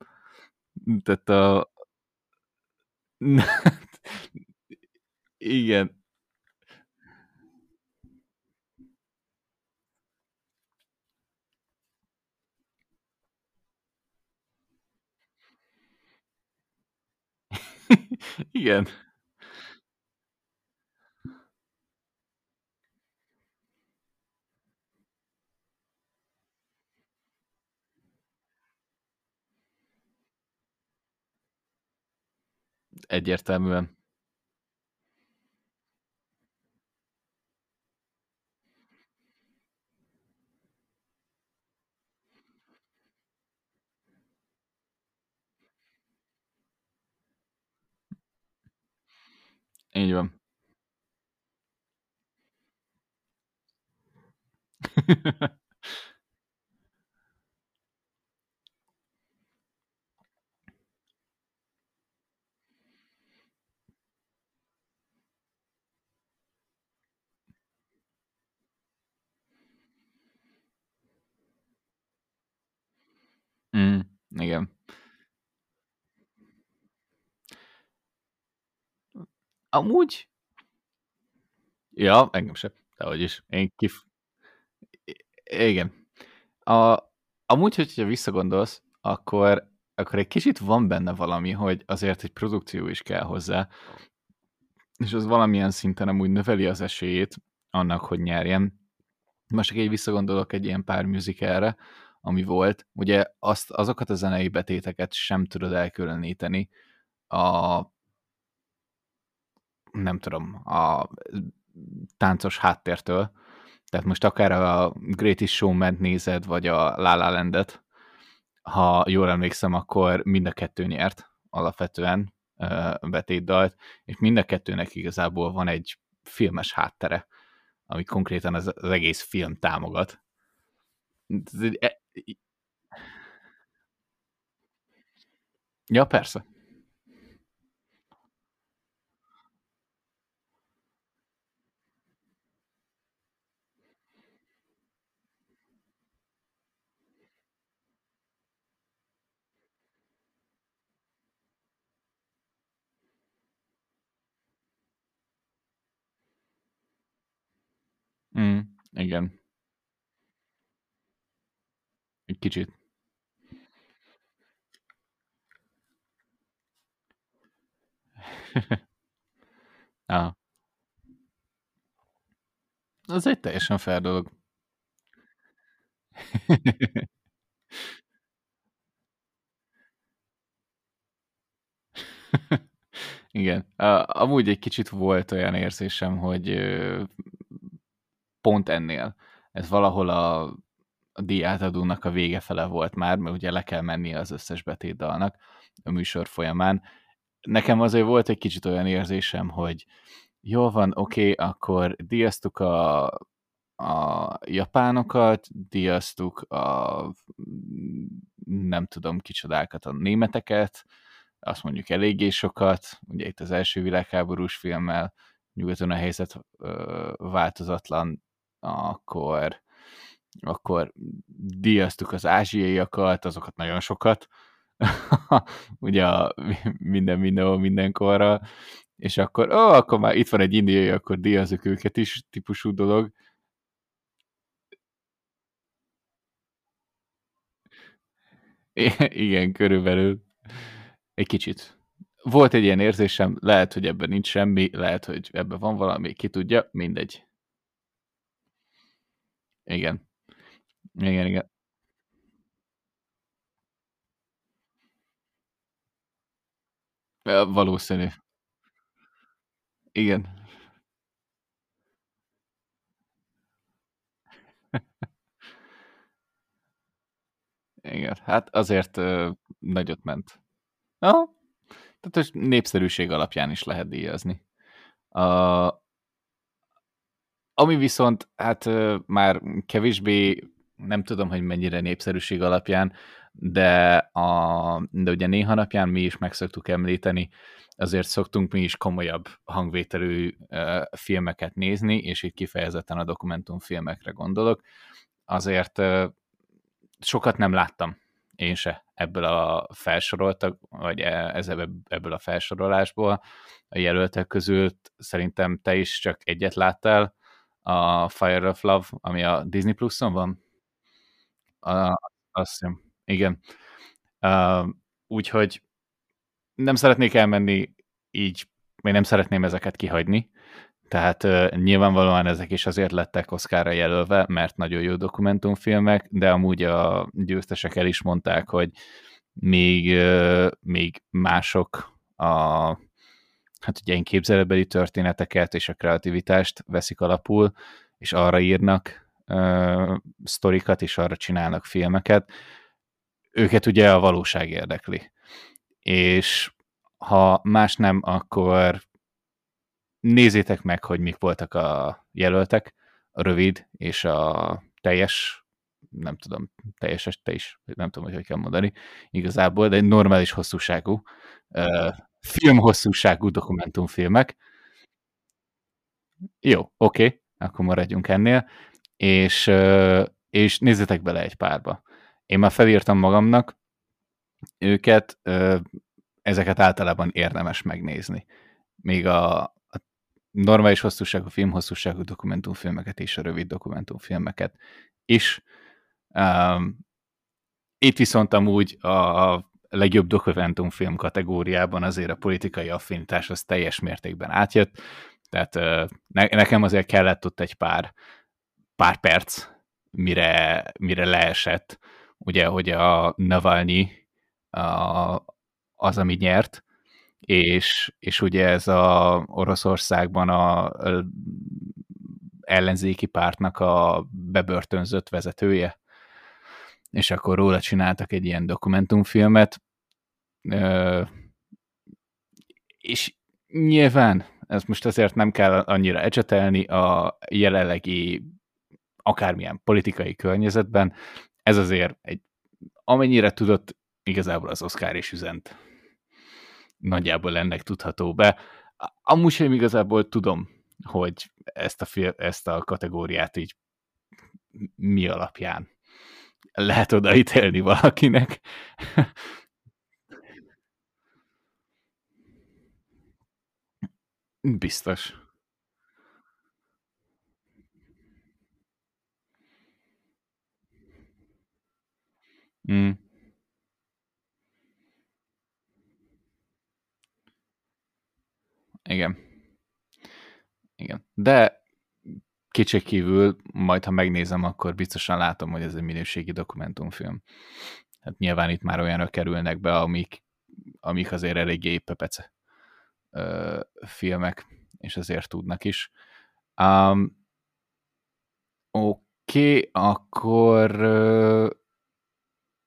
Tehát a... <laughs> Igen. Igen. Egyértelműen. Így van. <laughs> mm, igen. Amúgy... Ja, engem sem. Dehogy is. Én kif... Igen. A, amúgy, hogyha visszagondolsz, akkor, akkor egy kicsit van benne valami, hogy azért egy produkció is kell hozzá, és az valamilyen szinten amúgy növeli az esélyét annak, hogy nyerjen. Most egy visszagondolok egy ilyen pár musicalre, ami volt, ugye azt, azokat a zenei betéteket sem tudod elkülöníteni a nem tudom, a táncos háttértől. Tehát most akár a Greatest Showman nézed, vagy a La La Landet, ha jól emlékszem, akkor mind a kettő nyert alapvetően betétdalt, és mind a kettőnek igazából van egy filmes háttere, ami konkrétan az, az egész film támogat. E- ja, persze. Mm, igen. Egy kicsit. <laughs> ah. Az egy teljesen fair dolog. <laughs> Igen. Amúgy egy kicsit volt olyan érzésem, hogy pont ennél. Ez valahol a, a díjátadónak a vége fele volt már, mert ugye le kell mennie az összes betétdalnak a műsor folyamán. Nekem azért volt egy kicsit olyan érzésem, hogy jó van, oké, okay, akkor díjaztuk a, a japánokat, díjaztuk a nem tudom kicsodákat, a németeket, azt mondjuk eléggé sokat, ugye itt az első világháborús filmmel nyugaton a helyzet ö, változatlan, akkor, akkor díjaztuk az ázsiaiakat, azokat nagyon sokat, <laughs> ugye a minden mindenhol mindenkorra, és akkor, ó, akkor már itt van egy indiai, akkor díjazok őket is, típusú dolog. <laughs> Igen, körülbelül. Egy kicsit. Volt egy ilyen érzésem, lehet, hogy ebben nincs semmi, lehet, hogy ebben van valami, ki tudja, mindegy. Igen. Igen, igen. Valószínű. Igen. Igen, hát azért ö, nagyot ment. Aha. Tehát népszerűség alapján is lehet díjazni. A, ami viszont, hát már kevésbé, nem tudom, hogy mennyire népszerűség alapján, de, a, de ugye néha napján mi is meg szoktuk említeni, azért szoktunk mi is komolyabb hangvételű filmeket nézni, és itt kifejezetten a dokumentumfilmekre gondolok. Azért sokat nem láttam én se ebből a felsoroltak, vagy e, ez ebből a felsorolásból a jelöltek közül szerintem te is csak egyet láttál, a Fire of Love, ami a Disney Plus-on van? A, azt hiszem, igen. Uh, úgyhogy nem szeretnék elmenni így, még nem szeretném ezeket kihagyni, tehát uh, nyilvánvalóan ezek is azért lettek Oscarra jelölve, mert nagyon jó dokumentumfilmek, de amúgy a győztesek el is mondták, hogy még, uh, még mások a hát ugye én képzelőbeli történeteket és a kreativitást veszik alapul, és arra írnak uh, sztorikat, és arra csinálnak filmeket. Őket ugye a valóság érdekli. És ha más nem, akkor nézzétek meg, hogy mik voltak a jelöltek, a rövid és a teljes, nem tudom, teljes, te is, nem tudom, hogy hogy kell mondani, igazából, de egy normális hosszúságú filmhosszúságú dokumentumfilmek. Jó, oké, okay, akkor maradjunk ennél, és, és nézzetek bele egy párba. Én már felírtam magamnak őket, ezeket általában érdemes megnézni. Még a, a normális hosszúságú, filmhosszúságú dokumentumfilmeket és a rövid dokumentumfilmeket is. Um, itt viszont amúgy a legjobb dokumentumfilm kategóriában azért a politikai affinitás az teljes mértékben átjött, tehát ne, nekem azért kellett ott egy pár, pár perc, mire, mire leesett, ugye, hogy a Navalnyi a, az, ami nyert, és, és ugye ez a Oroszországban a, a ellenzéki pártnak a bebörtönzött vezetője, és akkor róla csináltak egy ilyen dokumentumfilmet, és nyilván ez most azért nem kell annyira ecsetelni a jelenlegi akármilyen politikai környezetben, ez azért egy, amennyire tudott, igazából az Oscar is üzent. Nagyjából ennek tudható be. Amúgy sem igazából tudom, hogy ezt a, fil- ezt a kategóriát így mi alapján lehet odaítélni valakinek. Biztos. Mm. Igen. Igen. De kívül, majd ha megnézem, akkor biztosan látom, hogy ez egy minőségi dokumentumfilm. Hát nyilván itt már olyanok kerülnek be, amik, amik azért eléggé pepece ö, filmek, és azért tudnak is. Um, Oké, okay, akkor ö,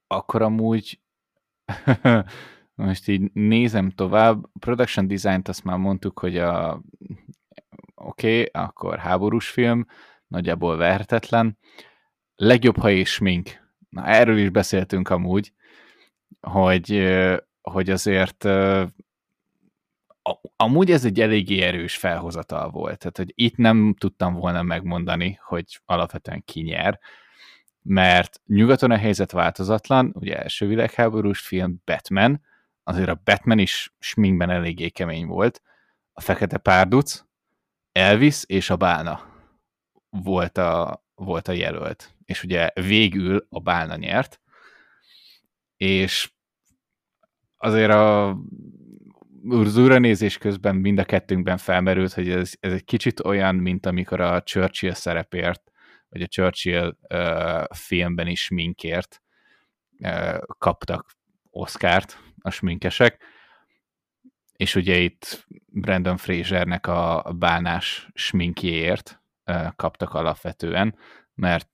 akkor amúgy <laughs> most így nézem tovább. Production Design-t azt már mondtuk, hogy a oké, okay, akkor háborús film, nagyjából verhetetlen. Legjobb, ha és smink. Na, erről is beszéltünk amúgy, hogy, hogy azért amúgy ez egy eléggé erős felhozatal volt, tehát hogy itt nem tudtam volna megmondani, hogy alapvetően ki nyer, mert nyugaton a helyzet változatlan, ugye első világháborús film Batman, azért a Batman is sminkben eléggé kemény volt, a Fekete Párduc, Elvis és a Bálna volt a, volt a jelölt. És ugye végül a Bálna nyert, és azért a az nézés közben mind a kettőnkben felmerült, hogy ez, ez egy kicsit olyan, mint amikor a Churchill szerepért, vagy a Churchill uh, filmben is minkért uh, kaptak Oscárt a sminkesek. És ugye itt Brandon Frasernek a bánás sminkjéért kaptak alapvetően, mert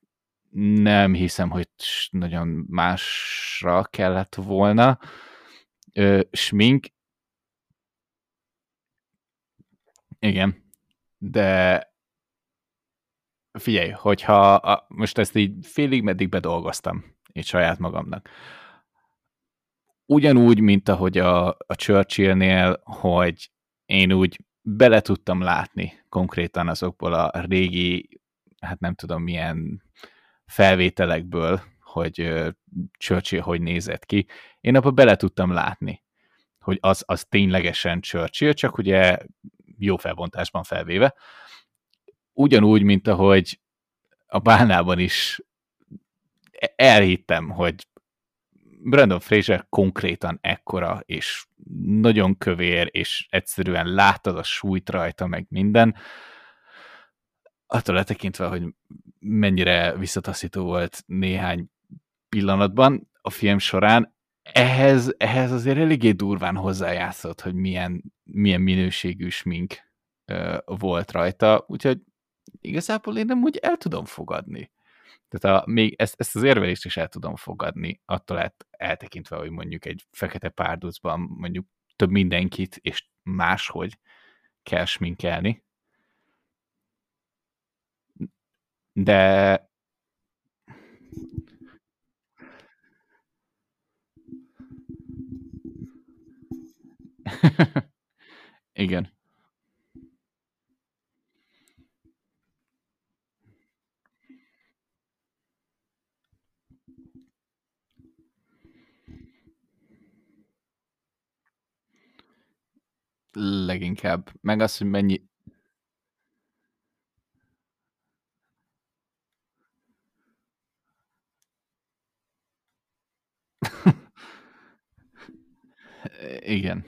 nem hiszem, hogy nagyon másra kellett volna. Ö, smink. Igen. De figyelj, hogyha a, most ezt így félig meddig bedolgoztam, így saját magamnak. Ugyanúgy, mint ahogy a, a Churchillnél, hogy én úgy bele tudtam látni konkrétan azokból a régi, hát nem tudom milyen felvételekből, hogy Churchill hogy nézett ki. Én abba bele tudtam látni, hogy az, az ténylegesen Churchill, csak ugye jó felbontásban felvéve. Ugyanúgy, mint ahogy a bánában is elhittem, hogy Brandon Fraser konkrétan ekkora, és nagyon kövér, és egyszerűen látod a súlyt rajta, meg minden, attól letekintve, hogy mennyire visszataszító volt néhány pillanatban a film során, ehhez, ehhez azért eléggé durván hozzájátszott, hogy milyen, milyen minőségű smink volt rajta, úgyhogy igazából én nem úgy el tudom fogadni. Tehát a, még ezt, ezt az érvelést is el tudom fogadni, attól el, eltekintve, hogy mondjuk egy fekete párducban mondjuk több mindenkit, és máshogy kell sminkelni. De <laughs> Igen. Leginkább. Meg az, hogy mennyi... <laughs> Igen.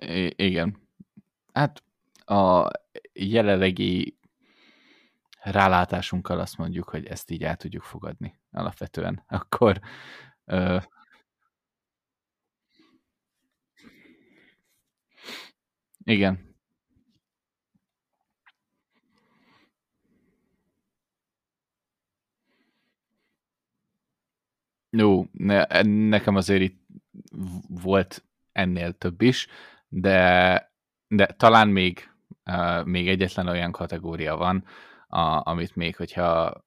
I- igen. Hát a jelenlegi rálátásunkkal azt mondjuk, hogy ezt így el tudjuk fogadni alapvetően, <laughs> akkor ö, igen. Jó, ne, nekem azért itt volt ennél több is, de, de talán még, uh, még egyetlen olyan kategória van, a, amit még, hogyha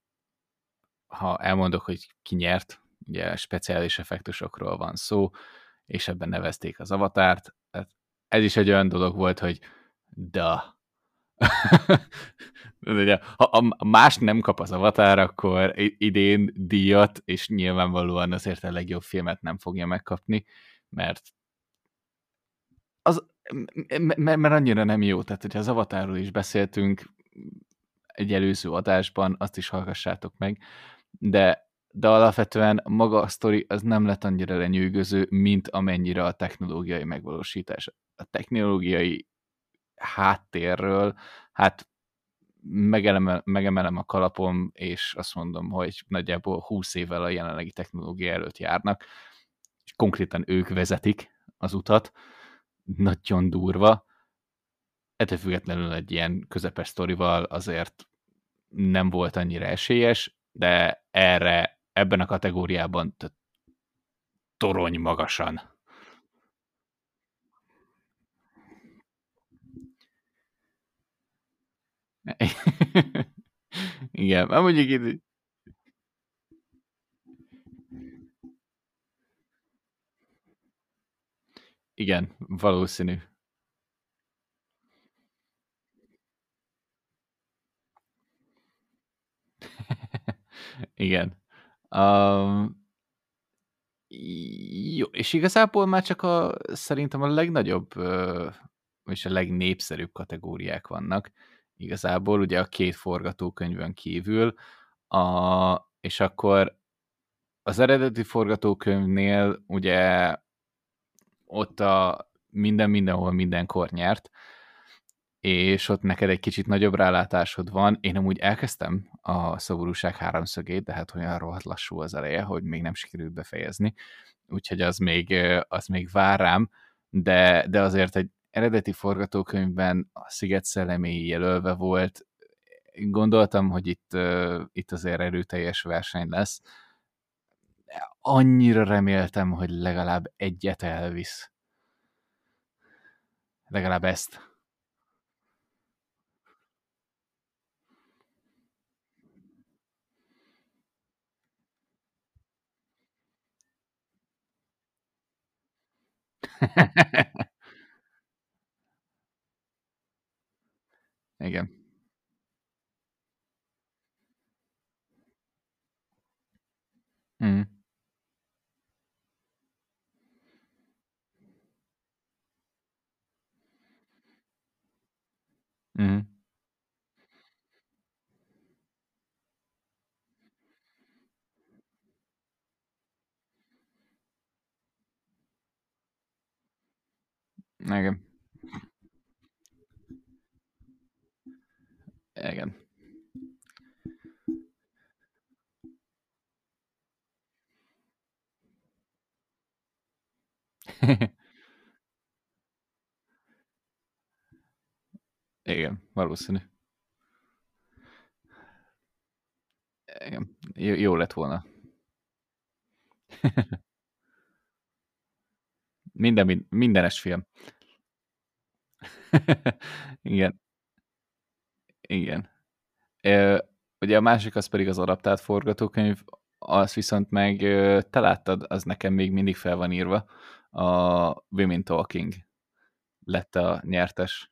ha elmondok, hogy ki nyert, ugye speciális effektusokról van szó, és ebben nevezték az avatárt. Hát ez is egy olyan dolog volt, hogy da. <laughs> ha más nem kap az avatár, akkor idén díjat, és nyilvánvalóan azért a legjobb filmet nem fogja megkapni, mert az, mert annyira nem jó, tehát hogyha az avatárról is beszéltünk, egy előző adásban, azt is hallgassátok meg, de, de alapvetően maga a sztori az nem lett annyira lenyűgöző, mint amennyire a technológiai megvalósítás. A technológiai háttérről, hát megemelem, megemelem a kalapom, és azt mondom, hogy nagyjából 20 évvel a jelenlegi technológia előtt járnak, és konkrétan ők vezetik az utat, nagyon durva, ettől függetlenül egy ilyen közepes sztorival azért nem volt annyira esélyes, de erre, ebben a kategóriában torony magasan. <laughs> Igen, már mondjuk itt... Igen, valószínű. <laughs> Igen. Um, jó, és igazából már csak a, szerintem a legnagyobb, és a legnépszerűbb kategóriák vannak igazából, ugye a két forgatókönyvön kívül, a, és akkor az eredeti forgatókönyvnél ugye ott a minden mindenhol mindenkor nyert, és ott neked egy kicsit nagyobb rálátásod van. Én amúgy elkezdtem a szoborúság háromszögét, de hát olyan rohadt lassú az eleje, hogy még nem sikerült befejezni, úgyhogy az még, az még vár rám, de, de azért egy eredeti forgatókönyvben a Sziget szelleméi jelölve volt, gondoltam, hogy itt, itt azért erőteljes verseny lesz. Annyira reméltem, hogy legalább egyet elvisz. Legalább ezt. Igen. Mm. Mm. Igen. Igen. Igen, valószínű. Igen, jó, jó lett volna. <laughs> Minden, mindenes film. <laughs> Igen. Igen. Ugye a másik az pedig az adaptált forgatókönyv, az viszont meg te láttad, az nekem még mindig fel van írva, a Women Talking lett a nyertes.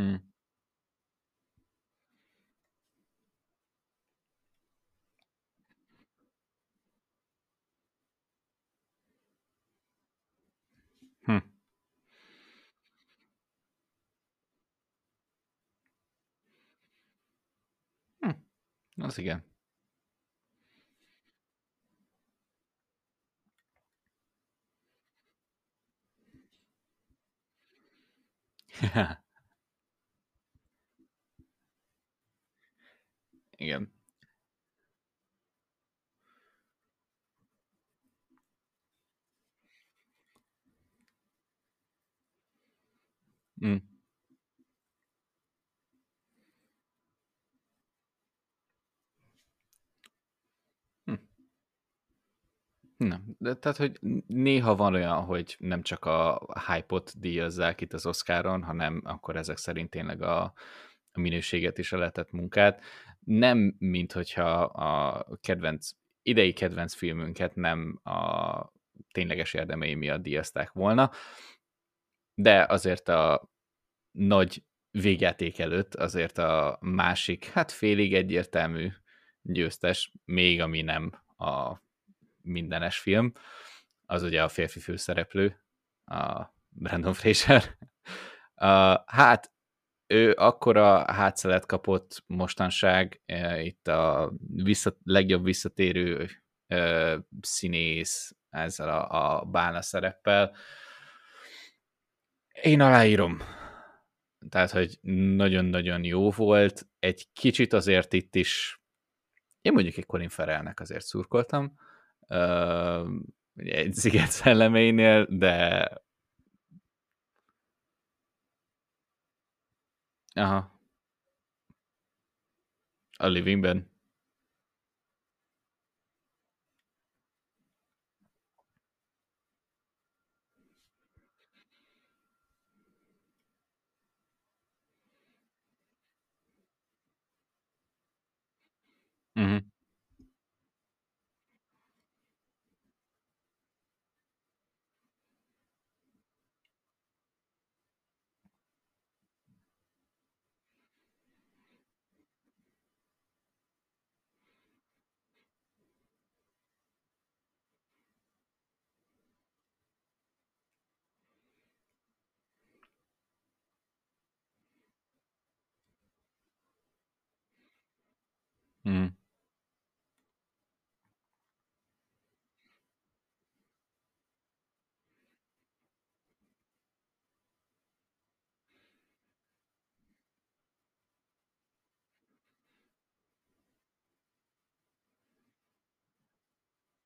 mm. Hm. Hm. Az igen. Igen. Mm. Hm. Nem, de tehát, hogy néha van olyan, hogy nem csak a hype-ot díjazzák itt az Oscaron, hanem akkor ezek szerint tényleg a, a minőséget is a letett munkát. Nem, mint hogyha a kedvenc idei kedvenc filmünket nem a tényleges érdemei miatt díjazták volna, de azért a nagy végjáték előtt azért a másik, hát félig egyértelmű győztes, még ami nem a mindenes film, az ugye a férfi főszereplő, a Brandon Fraser. <laughs> Uh, hát ő akkora hátszelet kapott mostanság, uh, itt a vissza, legjobb visszatérő színész ezzel a, a bálna szereppel. Én aláírom. Tehát, hogy nagyon-nagyon jó volt. Egy kicsit azért itt is, én mondjuk egy Colin Farrellnek azért szurkoltam, egy sziget szellemeinél, de Aha. A livingben. Mhm. Mhm.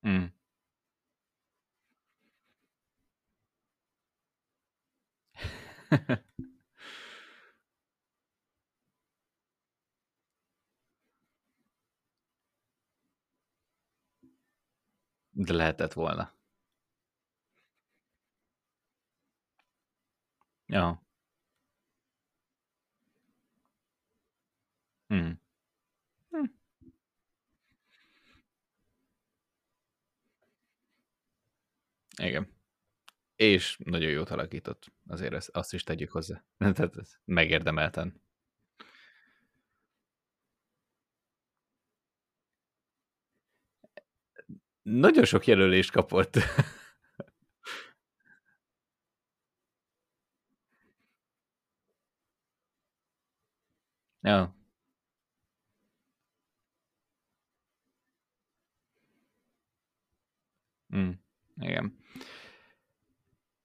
Mm. <laughs> De lehetett volna. Ja. Mm. Igen. És nagyon jót alakított. Azért ezt, azt is tegyük hozzá. <laughs> Tehát ez megérdemelten. Nagyon sok jelölést kapott. <laughs> ja. Mm, igen.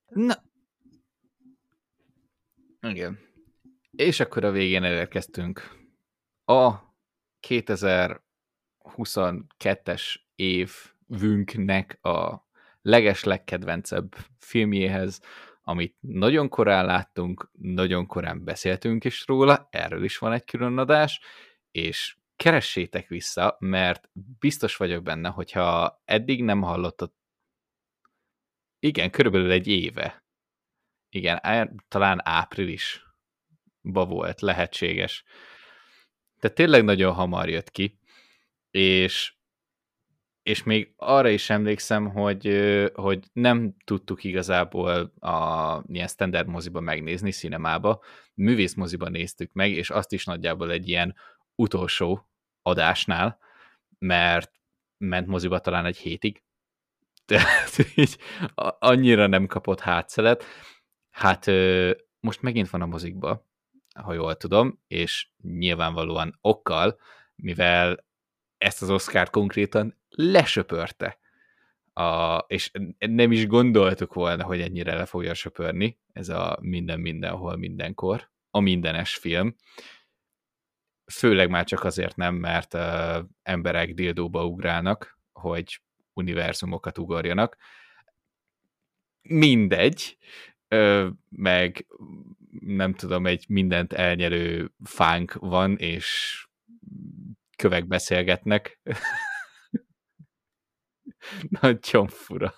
Na. Igen. És akkor a végén elérkeztünk. A 2022-es évünknek a leges legkedvencebb filmjéhez, amit nagyon korán láttunk, nagyon korán beszéltünk is róla, erről is van egy külön adás, és keressétek vissza, mert biztos vagyok benne, hogyha eddig nem hallottad, igen, körülbelül egy éve, igen, talán áprilisba volt lehetséges. Tehát tényleg nagyon hamar jött ki, és és még arra is emlékszem, hogy, hogy nem tudtuk igazából a ilyen standard moziba megnézni, cinemába, művész moziba néztük meg, és azt is nagyjából egy ilyen utolsó adásnál, mert ment moziba talán egy hétig, tehát így annyira nem kapott hátszelet. Hát most megint van a mozikba, ha jól tudom, és nyilvánvalóan okkal, mivel ezt az Oscar konkrétan lesöpörte. A, és nem is gondoltuk volna, hogy ennyire le fogja söpörni ez a minden mindenhol mindenkor, a mindenes film. Főleg már csak azért nem, mert uh, emberek dildóba ugrálnak, hogy univerzumokat ugorjanak. Mindegy, uh, meg nem tudom, egy mindent elnyelő fánk van, és kövek beszélgetnek. <laughs> Nagyon fura.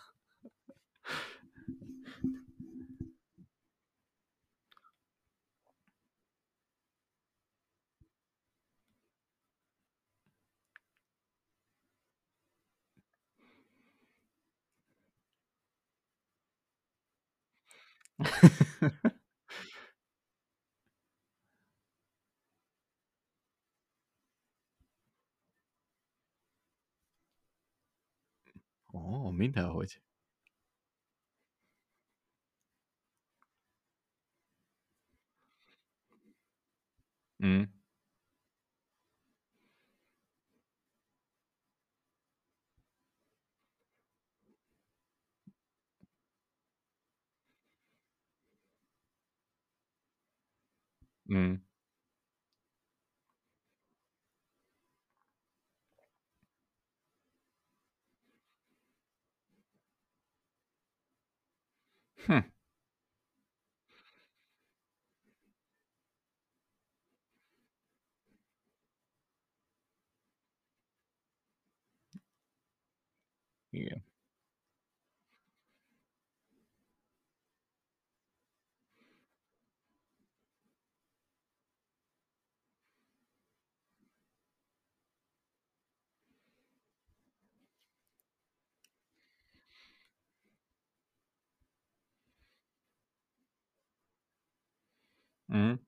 Ó, mindenhogy. Mm. Mm. Hm. Igen. Mm.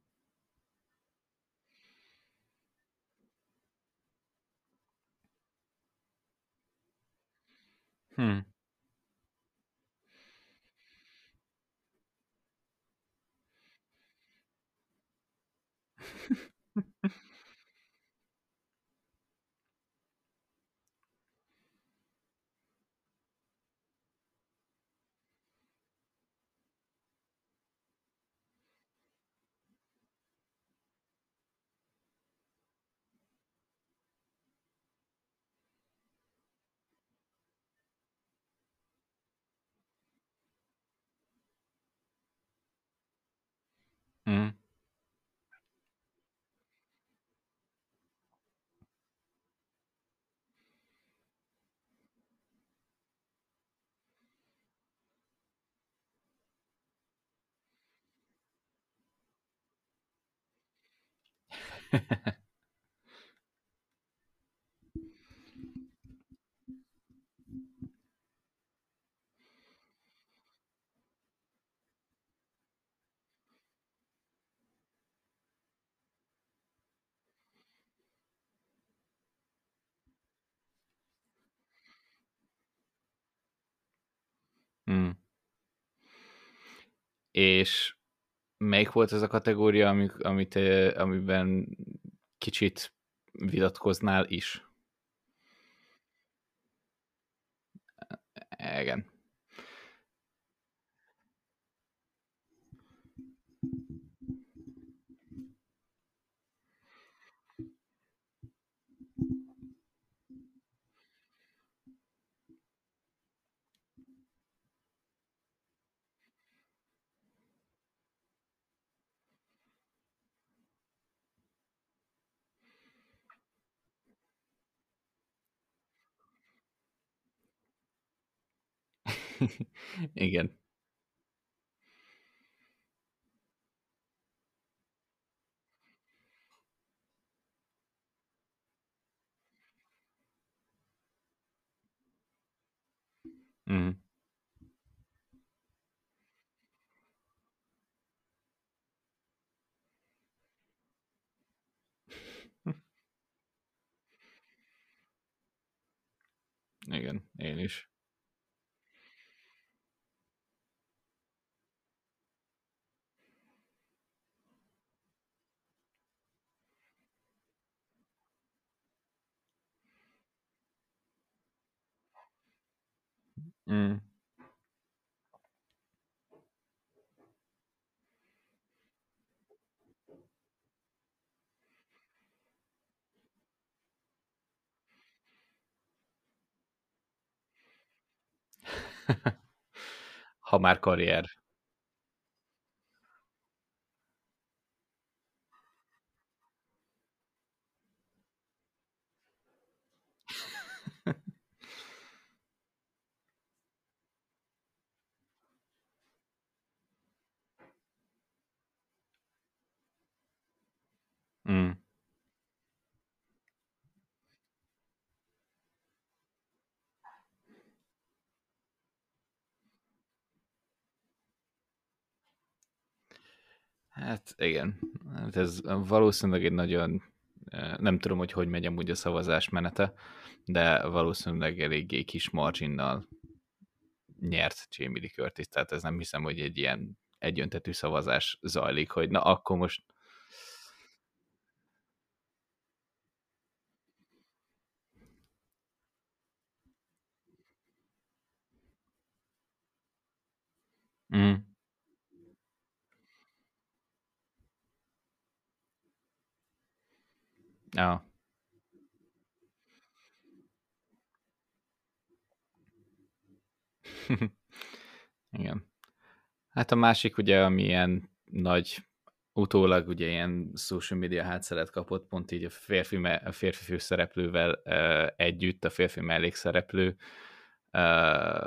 Hm. <laughs> Mm. És melyik volt ez a kategória, amik, amit, amiben kicsit vitatkoznál is? Igen. <laughs> Igen. Mm. <laughs> Igen, én is. Mm. <laughs> ha már karrier. Mm. Hát igen, hát ez valószínűleg egy nagyon, nem tudom, hogy hogy megy amúgy a szavazás menete, de valószínűleg eléggé kis marginnal nyert Jamie Lee Curtis, tehát ez nem hiszem, hogy egy ilyen egyöntetű szavazás zajlik, hogy na akkor most Mm. Ja. <laughs> Igen. Hát a másik ugye, ami ilyen nagy, utólag ugye ilyen social media hátszeret kapott, pont így a férfi, a férfi főszereplővel uh, együtt, a férfi mellékszereplő, uh,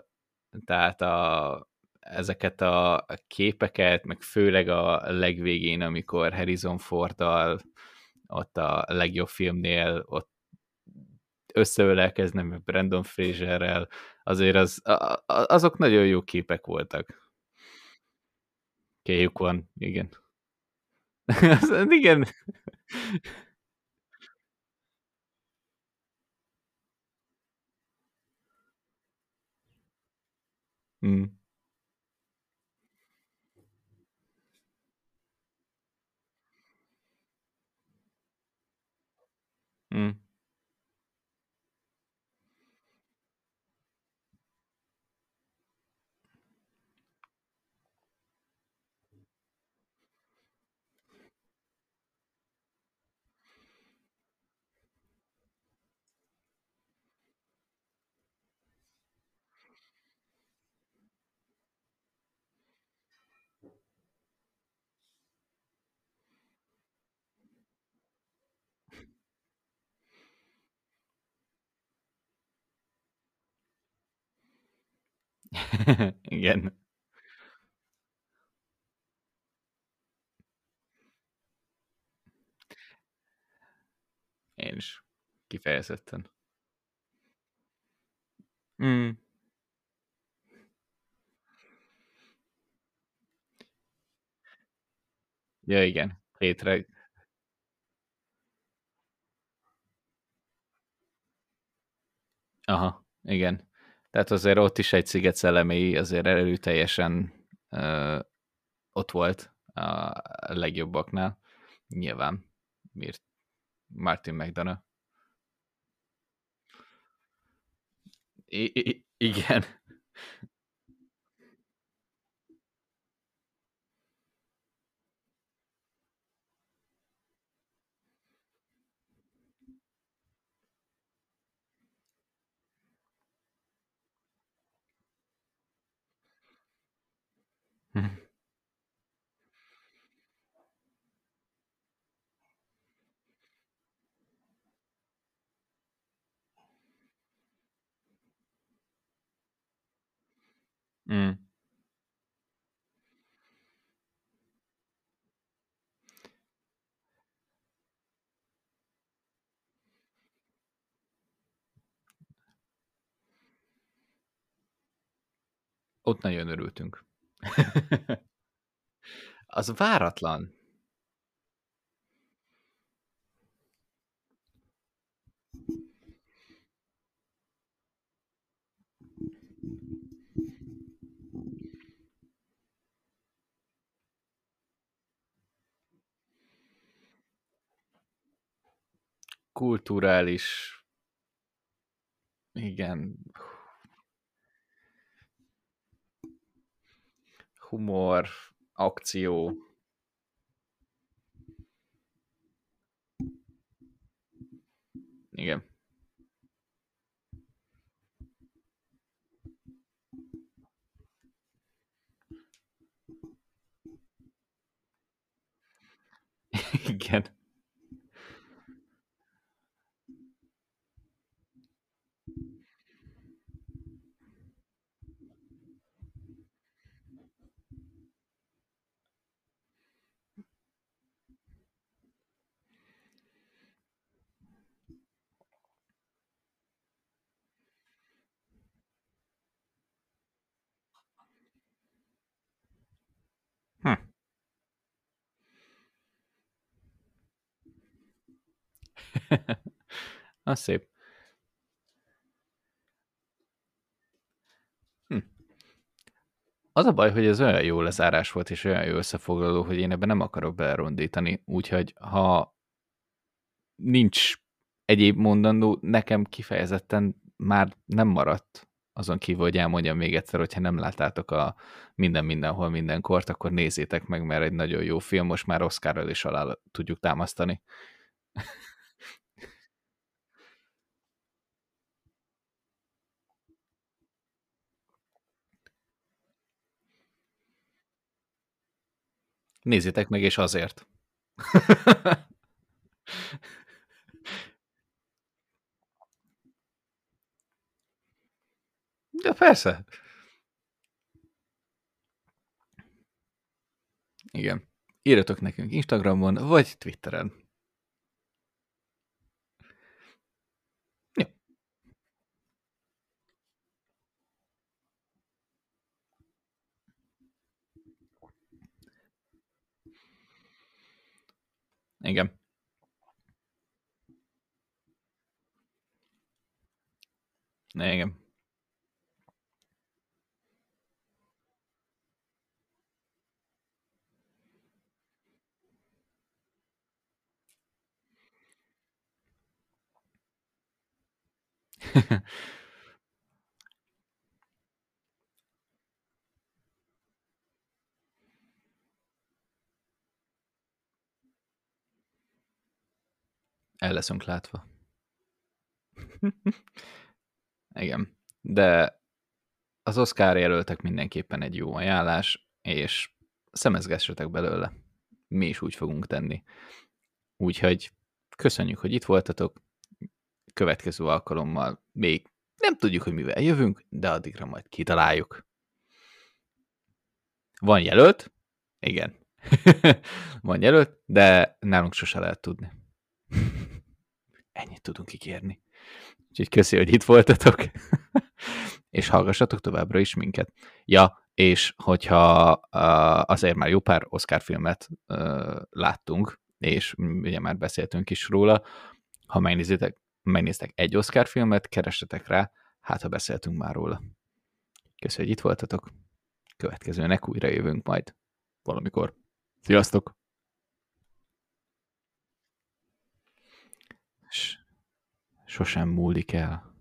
tehát a, ezeket a képeket, meg főleg a legvégén, amikor Harrison Forddal ott a legjobb filmnél ott összeölelkeznem Brandon Fraserrel, azért az, azok nagyon jó képek voltak. Kéjuk van, igen. <laughs> igen. Hmm. Hmm. <laughs> Igen. Én is. Kifejezetten. Mm. Ja, igen. Hétre. Aha, igen. Tehát azért ott is egy sziget szelleméi azért erőteljesen uh, ott volt a legjobbaknál. Nyilván. Miért? Martin McDonough. Igen. Mm. Ott nagyon örültünk. <laughs> Az váratlan. Kulturális. Igen. Humor, akció. Igen. Igen. Hm. <laughs> Az szép. Hm. Az a baj, hogy ez olyan jó lezárás volt, és olyan jó összefoglaló, hogy én ebben nem akarok belerondítani, úgyhogy ha nincs egyéb mondandó, nekem kifejezetten már nem maradt azon kívül, hogy elmondjam még egyszer, hogyha nem láttátok a Minden Mindenhol Mindenkort, akkor nézzétek meg, mert egy nagyon jó film, most már Oscarral is alá tudjuk támasztani. Nézzétek meg, és azért. De persze. Igen. Írjatok nekünk Instagramon, vagy Twitteren. Igen. Igen. <laughs> El leszünk látva. <laughs> Igen. De az Oscar jelöltek mindenképpen egy jó ajánlás, és szemezgessetek belőle. Mi is úgy fogunk tenni. Úgyhogy köszönjük, hogy itt voltatok. Következő alkalommal még nem tudjuk, hogy mivel jövünk, de addigra majd kitaláljuk. Van jelölt? Igen. <laughs> Van jelölt, de nálunk sose lehet tudni. <laughs> Ennyit tudunk ígérni. Úgyhogy köszi, hogy itt voltatok, <laughs> és hallgassatok továbbra is minket. Ja, és hogyha azért már jó pár Oscar filmet láttunk, és ugye már beszéltünk is róla, ha megnézitek, megnéztek egy Oscar filmet, keressetek rá, hát ha beszéltünk már róla. Köszönjük, hogy itt voltatok. Következőnek újra jövünk majd valamikor. Sziasztok! Sosem múlik el.